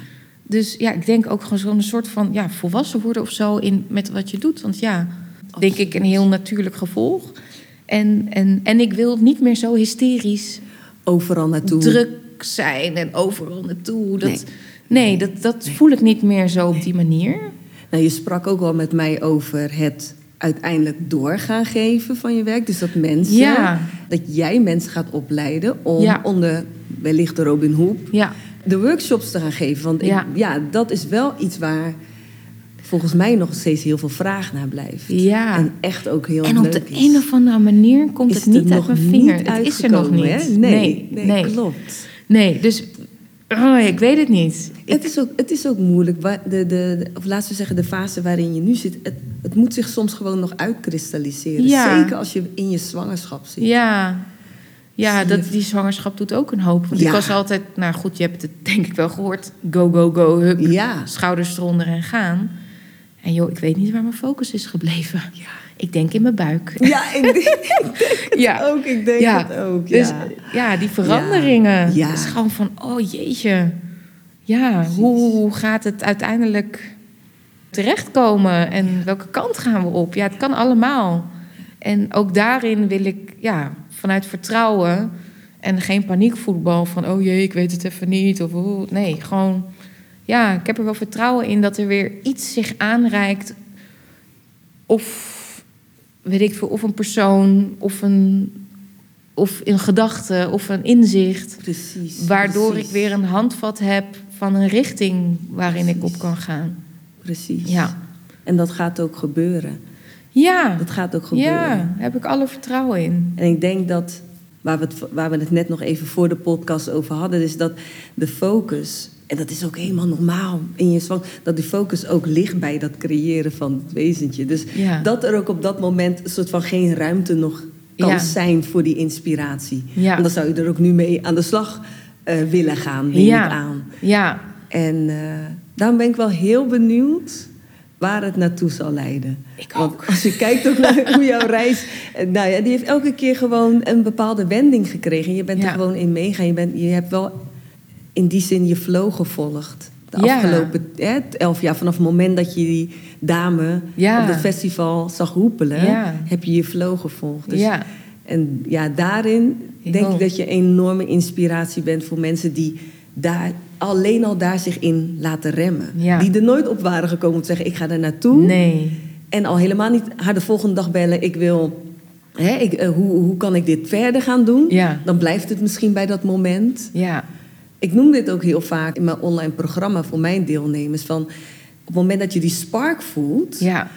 Dus ja, ik denk ook gewoon zo'n soort van ja, volwassen worden of zo in, met wat je doet. Want ja, denk ik een heel natuurlijk gevolg. En, en, en ik wil niet meer zo hysterisch
overal naartoe.
druk zijn en overal naartoe. Dat,
Nee.
nee, dat, dat voel ik niet meer zo op die manier.
Nou, je sprak ook al met mij over het uiteindelijk doorgaan geven van je werk. Dus dat mensen,
Ja.
dat jij mensen gaat opleiden om
Ja.
onder wellicht de Robin Hoop
Ja,
de workshops te gaan geven. Want ik-
Ja.
dat is wel iets waar volgens mij nog steeds heel veel vraag naar blijft.
Ja.
En echt ook heel
En op
leuk
de
is.
een of andere manier komt het niet uit mijn vinger. het is er nog niet.
hè? Nee, nee,
nee.
klopt.
Nee, dus oh, ik weet het niet.
Het is ook, het is ook moeilijk. De, de, de- of laten we zeggen, de fase waarin je nu zit. Het, het moet zich soms gewoon nog uitkristalliseren.
Ja.
Zeker als je in je zwangerschap zit.
Ja, ja dat, die zwangerschap doet ook een hoop. Want
Ja.
ik was altijd, nou goed, je hebt het denk ik wel gehoord. Go, go, go, hup,
Ja.
schouders eronder en gaan. En joh, ik weet niet waar mijn focus is gebleven.
Ja.
Ik denk in mijn buik.
Ja, ik denk, ik denk het
Ja.
ook. Ik denk
Ja.
het ook.
Dus
Ja.
ja, die veranderingen.
Ja.
Het is gewoon van, oh jeetje. Ja, hoe gaat het uiteindelijk terechtkomen? En welke kant gaan we op? Ja, het kan allemaal. En ook daarin wil ik, ja, vanuit vertrouwen... en geen paniekvoetbal van, oh jee, ik weet het even niet. Of, oh, nee, gewoon... Ja, ik heb er wel vertrouwen in dat er weer iets zich aanreikt... of, weet ik veel, of een persoon... of een of een gedachte of een inzicht.
Precies.
Waardoor
precies,
ik weer een handvat heb van een richting waarin ik op kan gaan.
Precies.
Ja,
En dat gaat ook gebeuren.
Ja.
Dat gaat ook gebeuren.
Ja, daar heb ik alle vertrouwen in.
En ik denk dat, waar we, het, waar we het net nog even voor de podcast over hadden, is dat de focus, en dat is ook helemaal normaal in je zwang, dat die focus ook ligt bij dat creëren van het wezentje. Dus
Ja.
dat er ook op dat moment een soort van geen ruimte nog kan
Ja.
zijn voor die inspiratie.
Ja.
Want dan zou je er ook nu mee aan de slag eh, willen gaan, neem
Ja.
ik aan.
Ja,
En eh, daarom ben ik wel heel benieuwd waar het naartoe zal leiden.
Ik
Want
ook.
als je kijkt ook naar hoe jouw reis... eh, Nou ja, die heeft elke keer gewoon een bepaalde wending gekregen. Je bent er gewoon in meegaan. Je, bent, je hebt wel in die zin je flow gevolgd. De
Ja.
afgelopen hè, elf jaar, vanaf het moment dat je die dame
Ja.
op het festival zag hoepelen...
Ja.
heb je je flow gevolgd. Dus, En ja, daarin
Ik
denk ik dat je een enorme inspiratie bent voor mensen die daar alleen al daar zich in laten remmen. Die er nooit op waren gekomen om te zeggen: ik ga er naartoe.
nee.
En al helemaal niet haar de volgende dag bellen: ik wil. Hè, ik, eh, hoe, hoe kan ik dit verder gaan doen?
Ja.
Dan blijft het misschien bij dat moment.
Ja,
Ik noem dit ook heel vaak in mijn online programma voor mijn deelnemers: van op het moment dat je die spark voelt,
ja,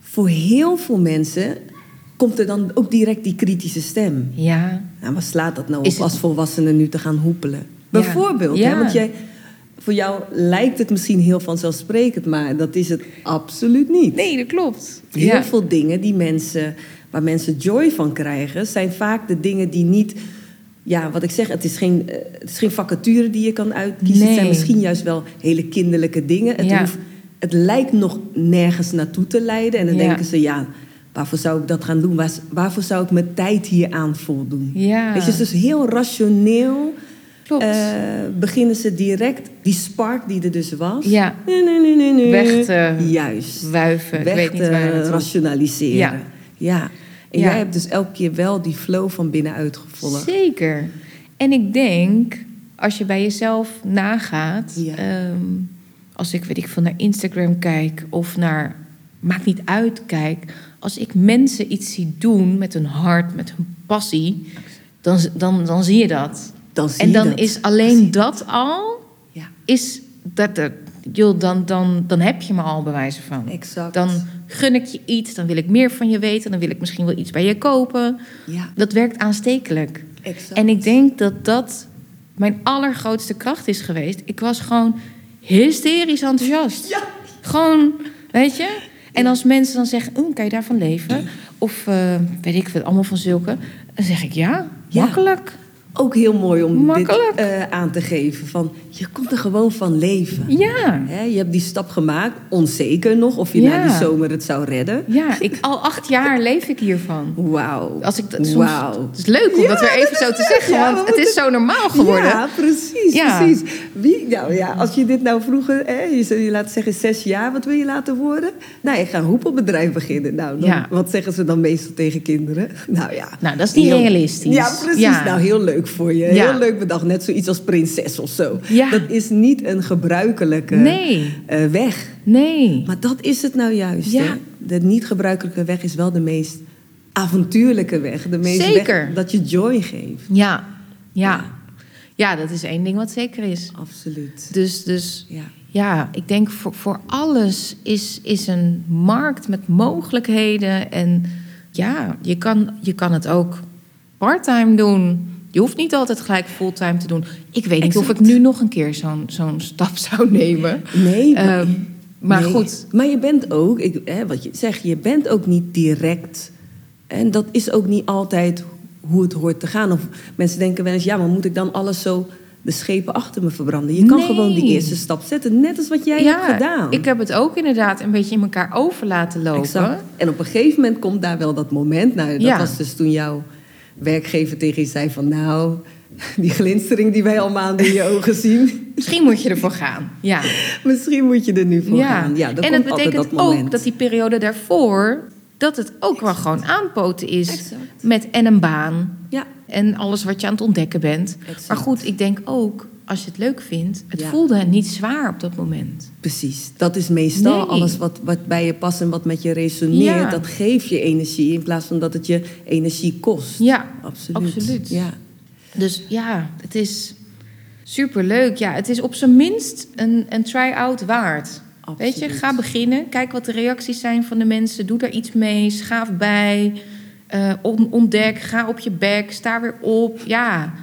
voor heel veel mensen komt er dan ook direct die kritische stem.
ja.
Nou, waar slaat dat nou op
het-
als volwassene nu te gaan hoepelen? Bijvoorbeeld,
Ja.
Hè, want jij, voor jou lijkt het misschien heel vanzelfsprekend, maar dat is het absoluut niet.
Nee, dat klopt.
Heel
ja.
veel dingen die mensen, waar mensen joy van krijgen, zijn vaak de dingen die niet. Ja, wat ik zeg, het is geen, eh, het is geen vacature die je kan uitkiezen. Het zijn
Nee.
misschien juist wel hele kinderlijke dingen. Het,
Ja.
hoeft, het lijkt nog nergens naartoe te leiden. En dan
Ja.
denken ze, ja, waarvoor zou ik dat gaan doen? Waar, waarvoor zou ik mijn tijd hier aan voldoen?
Ja.
Weet je, dus heel rationeel
Klopt.
eh, beginnen ze direct die spark die er dus was.
Ja.
Nee, nee, nee, nee, nee.
Weg te
Juist.
Wuiven, ik
Weg
weet niet
te
waar naartoe.
rationaliseren.
Ja.
ja. En
Ja.
jij hebt dus elke keer wel die flow van binnenuit gevolgd.
Zeker. En ik denk, als je bij jezelf nagaat,
Ja.
ehm, als ik weet ik veel naar Instagram kijk of naar maakt niet uit kijk, als ik mensen iets zie doen met hun hart, met hun passie, dan, dan, dan zie je dat.
Dan zie
en dan
dat.
is alleen dat al,
Ja,
is dat, dat joh, dan, dan, dan heb je me al bewijzen van.
exact.
Dan gun ik je iets, dan wil ik meer van je weten, dan wil ik misschien wel iets bij je kopen.
Ja,
Dat werkt aanstekelijk.
exact.
En ik denk dat dat mijn allergrootste kracht is geweest. Ik was gewoon hysterisch enthousiast.
Ja.
Gewoon, weet je? En als mensen dan zeggen, "Oeh, kan je daarvan leven? Of eh, weet ik veel, allemaal van zulke. Dan zeg ik ja,
Ja.
makkelijk.
Ook heel mooi om
Makkelijk.
dit eh, aan te geven. Van, je komt er gewoon van leven.
Ja.
Hè, je hebt die stap gemaakt, onzeker nog of je
Ja.
na die zomer het zou redden.
Ja, ik, al acht jaar leef ik hiervan.
Wauw.
Als ik dat soms,
Wauw.
Het is leuk om dat weer even zo te zeggen,
Ja, we
want het is zo normaal geworden.
Ja, precies,
Ja.
precies. Wie, nou ja, als je dit nou vroeger, hè, je zou je laten zeggen zes jaar, wat wil je laten worden? Nou, ik ga een hoepelbedrijf beginnen. Nou, dan, wat zeggen ze dan meestal tegen kinderen? Nou ja.
Nou, dat is niet
Heel-
realistisch.
Ja, precies. Nou, heel leuk voor je.
Ja.
Heel leuk bedacht. Net zoiets als prinses of zo.
Ja.
Dat is niet een gebruikelijke
Nee,
eh, weg.
nee.
Maar dat is het nou juist.
Ja.
Hè? De niet gebruikelijke weg is wel de meest avontuurlijke weg. De meest
Zeker.
weg dat je joy geeft.
Ja, ja. Ja, dat is één ding wat zeker is.
Absoluut.
Dus, dus
Ja.
ja, ik denk voor, voor alles is, is een markt met mogelijkheden. En ja, je kan, je kan het ook parttime doen. Je hoeft niet altijd gelijk fulltime te doen. Ik weet niet of ik nu nog een keer zo'n zo'n stap zou nemen.
Nee, maar-
Ehm, maar
Nee,
goed,
Maar je bent ook, ik, hè, wat je zegt, je bent ook niet direct. En dat is ook niet altijd hoe het hoort te gaan. Of mensen denken wel eens, ja, maar moet ik dan alles zo de schepen achter me verbranden? Je kan
Nee.
gewoon die eerste stap zetten, net als wat jij hebt gedaan.
ik heb het ook inderdaad een beetje in elkaar over laten lopen.
Exact. En op een gegeven moment komt daar wel dat moment. Nou, dat
Ja.
was dus toen jouw werkgever tegen je zei van... nou, die glinstering die wij al maanden in je ogen zien...
Misschien moet je ervoor gaan. Ja.
misschien moet je er nu voor gaan. Ja, dan
en
altijd
betekent
dat
ook dat die periode daarvoor... dat het ook wel gewoon aanpoten is
Exact.
met en een baan...
Ja,
en alles wat je aan het ontdekken bent.
Exact.
Maar goed, ik denk ook, als je het leuk vindt... het
Ja.
voelde niet zwaar op dat moment.
precies. Dat is meestal
Nee.
alles wat, wat bij je past en wat met je resoneert.
Ja.
Dat geeft je energie in plaats van dat het je energie kost.
Ja,
absoluut.
absoluut.
Ja.
Dus ja, het is superleuk. Ja, het is op zijn minst een, een try-out waard. Weet je, ga beginnen. Kijk wat de reacties zijn van de mensen. Doe daar iets mee. Schaaf bij. Eh, on- ontdek. Ga op je bek. Sta weer op. Ja.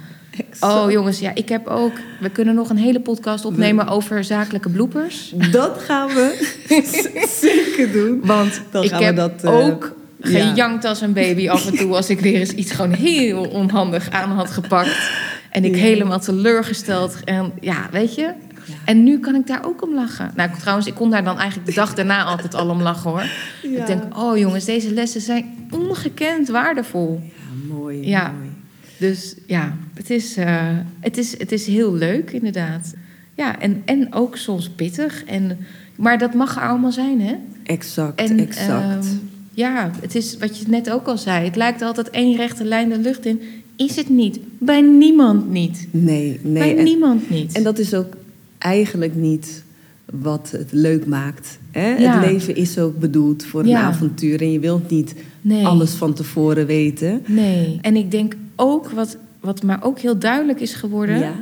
Oh jongens, ja, ik heb ook... We kunnen nog een hele podcast opnemen over zakelijke bloepers.
Dat gaan we zeker doen.
Want
Dan
ik
gaan we
heb
dat, eh,
ook
ja.
gejankt als een baby af en toe... als ik weer eens iets gewoon heel onhandig aan had gepakt. En ik
Ja.
helemaal teleurgesteld. En ja, weet je... En nu kan ik daar ook om lachen. Nou, trouwens, ik kon daar dan eigenlijk de dag daarna altijd al om lachen, hoor.
Ja.
Ik denk, oh jongens, deze lessen zijn ongekend waardevol.
Ja, mooi.
Ja.
mooi.
Dus ja, het is, eh, het is, het is heel leuk, inderdaad. Ja, en, en ook soms pittig. En, maar dat mag er allemaal zijn, hè?
Exact,
En,
exact.
ehm, ja, het is wat je net ook al zei. Het lijkt altijd één rechte lijn de lucht in. Is het niet. Bij niemand niet.
nee, nee.
Bij
en-
niemand niet.
En dat is ook eigenlijk niet wat het leuk maakt. Hè?
Ja.
Het leven is ook bedoeld voor een avontuur. En je wilt niet
nee.
alles van tevoren weten.
Nee. En ik denk ook, wat, wat maar ook heel duidelijk is geworden...
Ja.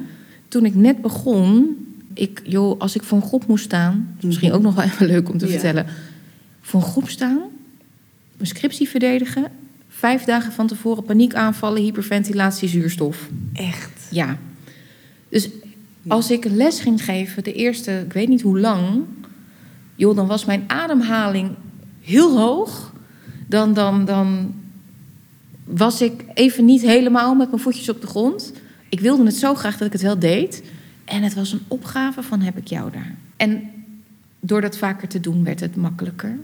toen ik net begon... Ik, joh, als ik voor een groep moest staan... is misschien
Mhm.
ook nog wel even leuk om te
Ja.
vertellen... voor een groep staan, mijn scriptie verdedigen... vijf dagen van tevoren paniekaanvallen, hyperventilatie, zuurstof.
Echt.
Ja. Dus als ik een les ging geven, de eerste, ik weet niet hoe lang... joh, dan was mijn ademhaling heel hoog. Dan, dan, dan was ik even niet helemaal met mijn voetjes op de grond. Ik wilde het zo graag dat ik het wel deed. En het was een opgave van heb ik jou daar. En door dat vaker te doen werd het makkelijker.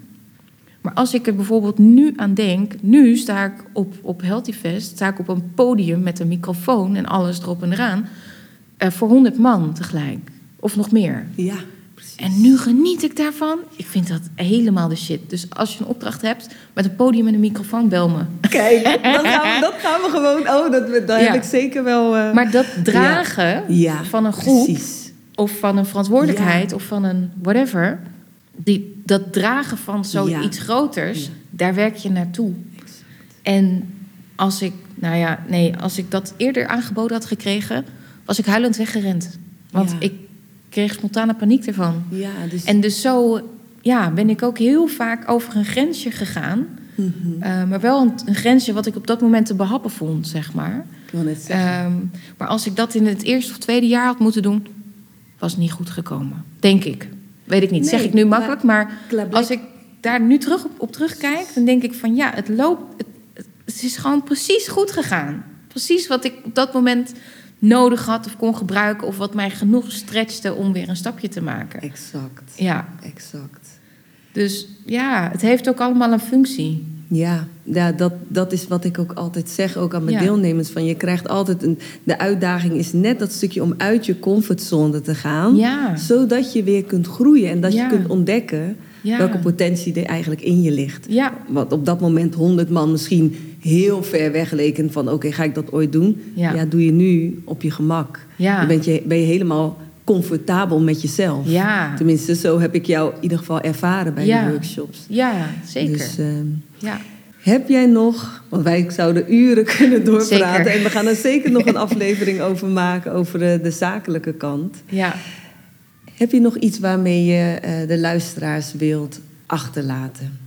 Maar als ik er bijvoorbeeld nu aan denk, nu sta ik op, op Healthy Fest, sta ik op een podium met een microfoon en alles erop en eraan, eh, voor 100 man tegelijk. Of nog meer.
Ja.
En nu geniet ik daarvan. Ik vind dat helemaal de shit. Dus als je een opdracht hebt met een podium en een microfoon, bel me.
Kijk, dat gaan we, dat gaan we gewoon... Oh, dat, dat
Ja.
heb ik zeker wel... eh,
Maar dat dragen
ja,
van een groep
Precies.
of van een verantwoordelijkheid of van een whatever, die, dat dragen van zoiets groters, daar werk je naartoe. En als ik, nou ja, nee, als ik dat eerder aangeboden had gekregen, was ik huilend weggerend. Want ik kreeg spontane paniek ervan.
Ja, dus...
En dus zo ja, ben ik ook heel vaak over een grensje gegaan.
Mhm.
Eh, maar wel een, een grensje wat ik op dat moment te behappen vond, zeg maar.
Ik.
Ehm, maar als ik dat in het eerste of tweede jaar had moeten doen, was het niet goed gekomen. Denk ik. Weet ik niet.
Nee,
zeg ik nu makkelijk, maar als ik daar nu terug op, op terugkijk, dan denk ik van ja, het loopt. Het- het is gewoon precies goed gegaan. Precies wat ik op dat moment nodig had of kon gebruiken, of wat mij genoeg stretchte om weer een stapje te maken.
Exact,
Ja,
exact.
dus ja, het heeft ook allemaal een functie.
Ja, ja dat, dat is wat ik ook altijd zeg, ook aan mijn
Ja.
deelnemers. Van je krijgt altijd een. De uitdaging is net dat stukje om uit je comfortzone te gaan.
Ja.
Zodat je weer kunt groeien en dat
Ja.
je kunt ontdekken welke potentie er eigenlijk in je ligt.
Ja,
Want op dat moment honderd man misschien heel ver weg leken van oké, ga ik dat ooit doen?
Ja.
doe je nu op je gemak.
Ja.
Dan ben je, ben je helemaal comfortabel met jezelf.
Ja.
Tenminste, zo heb ik jou in ieder geval ervaren bij
Ja.
de workshops.
ja zeker.
Dus, ehm,
ja.
heb jij nog, want wij zouden uren kunnen doorpraten...
Zeker.
en we gaan er zeker nog een aflevering over maken... over de, de zakelijke kant.
ja.
Heb je nog iets waarmee je eh, de luisteraars wilt achterlaten?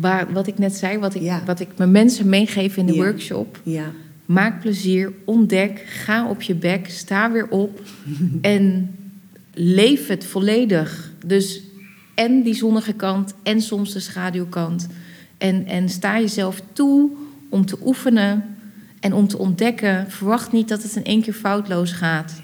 Waar, wat ik net zei, wat ik,
Ja.
wat ik mijn mensen meegeef in de
Ja.
workshop.
Ja,
Maak plezier, ontdek, ga op je bek, sta weer op en leef het volledig. Dus en die zonnige kant en soms de schaduwkant. En, en sta jezelf toe om te oefenen en om te ontdekken. Verwacht niet dat het in één keer foutloos gaat.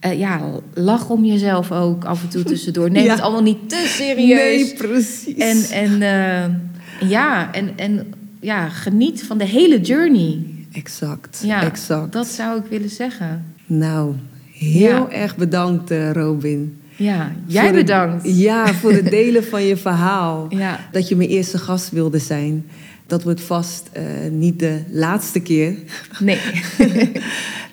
Eh, ja, lach om jezelf ook af en toe tussendoor. Neem
Ja.
het allemaal niet te serieus.
Nee, precies.
En, en eh, ja, en, en ja, geniet van de hele journey.
exact,
Ja,
exact.
dat zou ik willen zeggen.
Nou, heel
Ja.
erg bedankt eh, Robin.
Ja, jij
het-
bedankt.
ja, voor het delen van je verhaal.
Ja,
Dat je mijn eerste gast wilde zijn. Dat wordt vast eh, niet de laatste keer.
nee.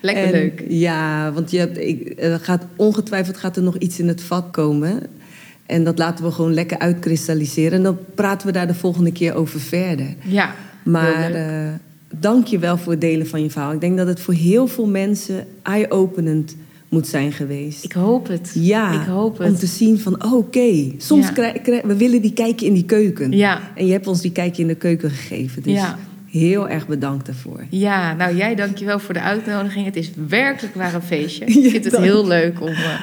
Lekker
En
leuk.
Ja, want je hebt, ik, gaat, ongetwijfeld gaat er nog iets in het vat komen. En dat laten we gewoon lekker uitkristalliseren. En dan praten we daar de volgende keer over verder.
Ja,
Maar eh, dank je wel voor het delen van je verhaal. Ik denk dat het voor heel veel mensen eye-openend moet zijn geweest.
Ik hoop het.
Ja,
ik hoop het.
om te zien van, oh, oké, soms
Ja.
krijg, krijg- we willen die kijkje in die keuken.
Ja.
En je hebt ons die kijkje in de keuken gegeven. Dus
Ja.
heel erg bedankt daarvoor.
Ja, nou jij dankjewel voor de uitnodiging. Het is werkelijk waar een feestje. Ik vind het heel leuk om, eh,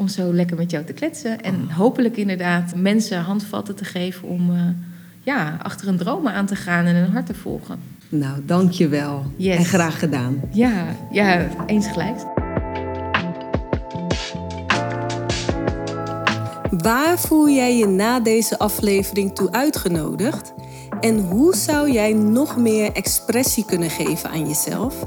om zo lekker met jou te kletsen. En hopelijk inderdaad mensen handvatten te geven om eh, ja, achter een droom aan te gaan en hun hart te volgen.
Nou, dank je wel.
Yes.
En graag gedaan.
Ja, ja eens gelijk.
Waar voel jij je na deze aflevering toe uitgenodigd? En hoe zou jij nog meer expressie kunnen geven aan jezelf?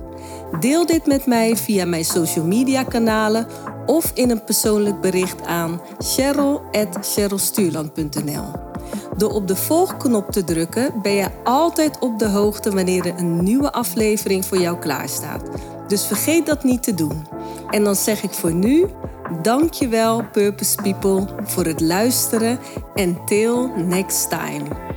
Deel dit met mij via mijn social media kanalen of in een persoonlijk bericht aan cheryl.cherylstuurland.nl. Door op de volgknop te drukken ben je altijd op de hoogte wanneer er een nieuwe aflevering voor jou klaarstaat. Dus vergeet dat niet te doen. En dan zeg ik voor nu, dankjewel Purpose People voor het luisteren en till next time.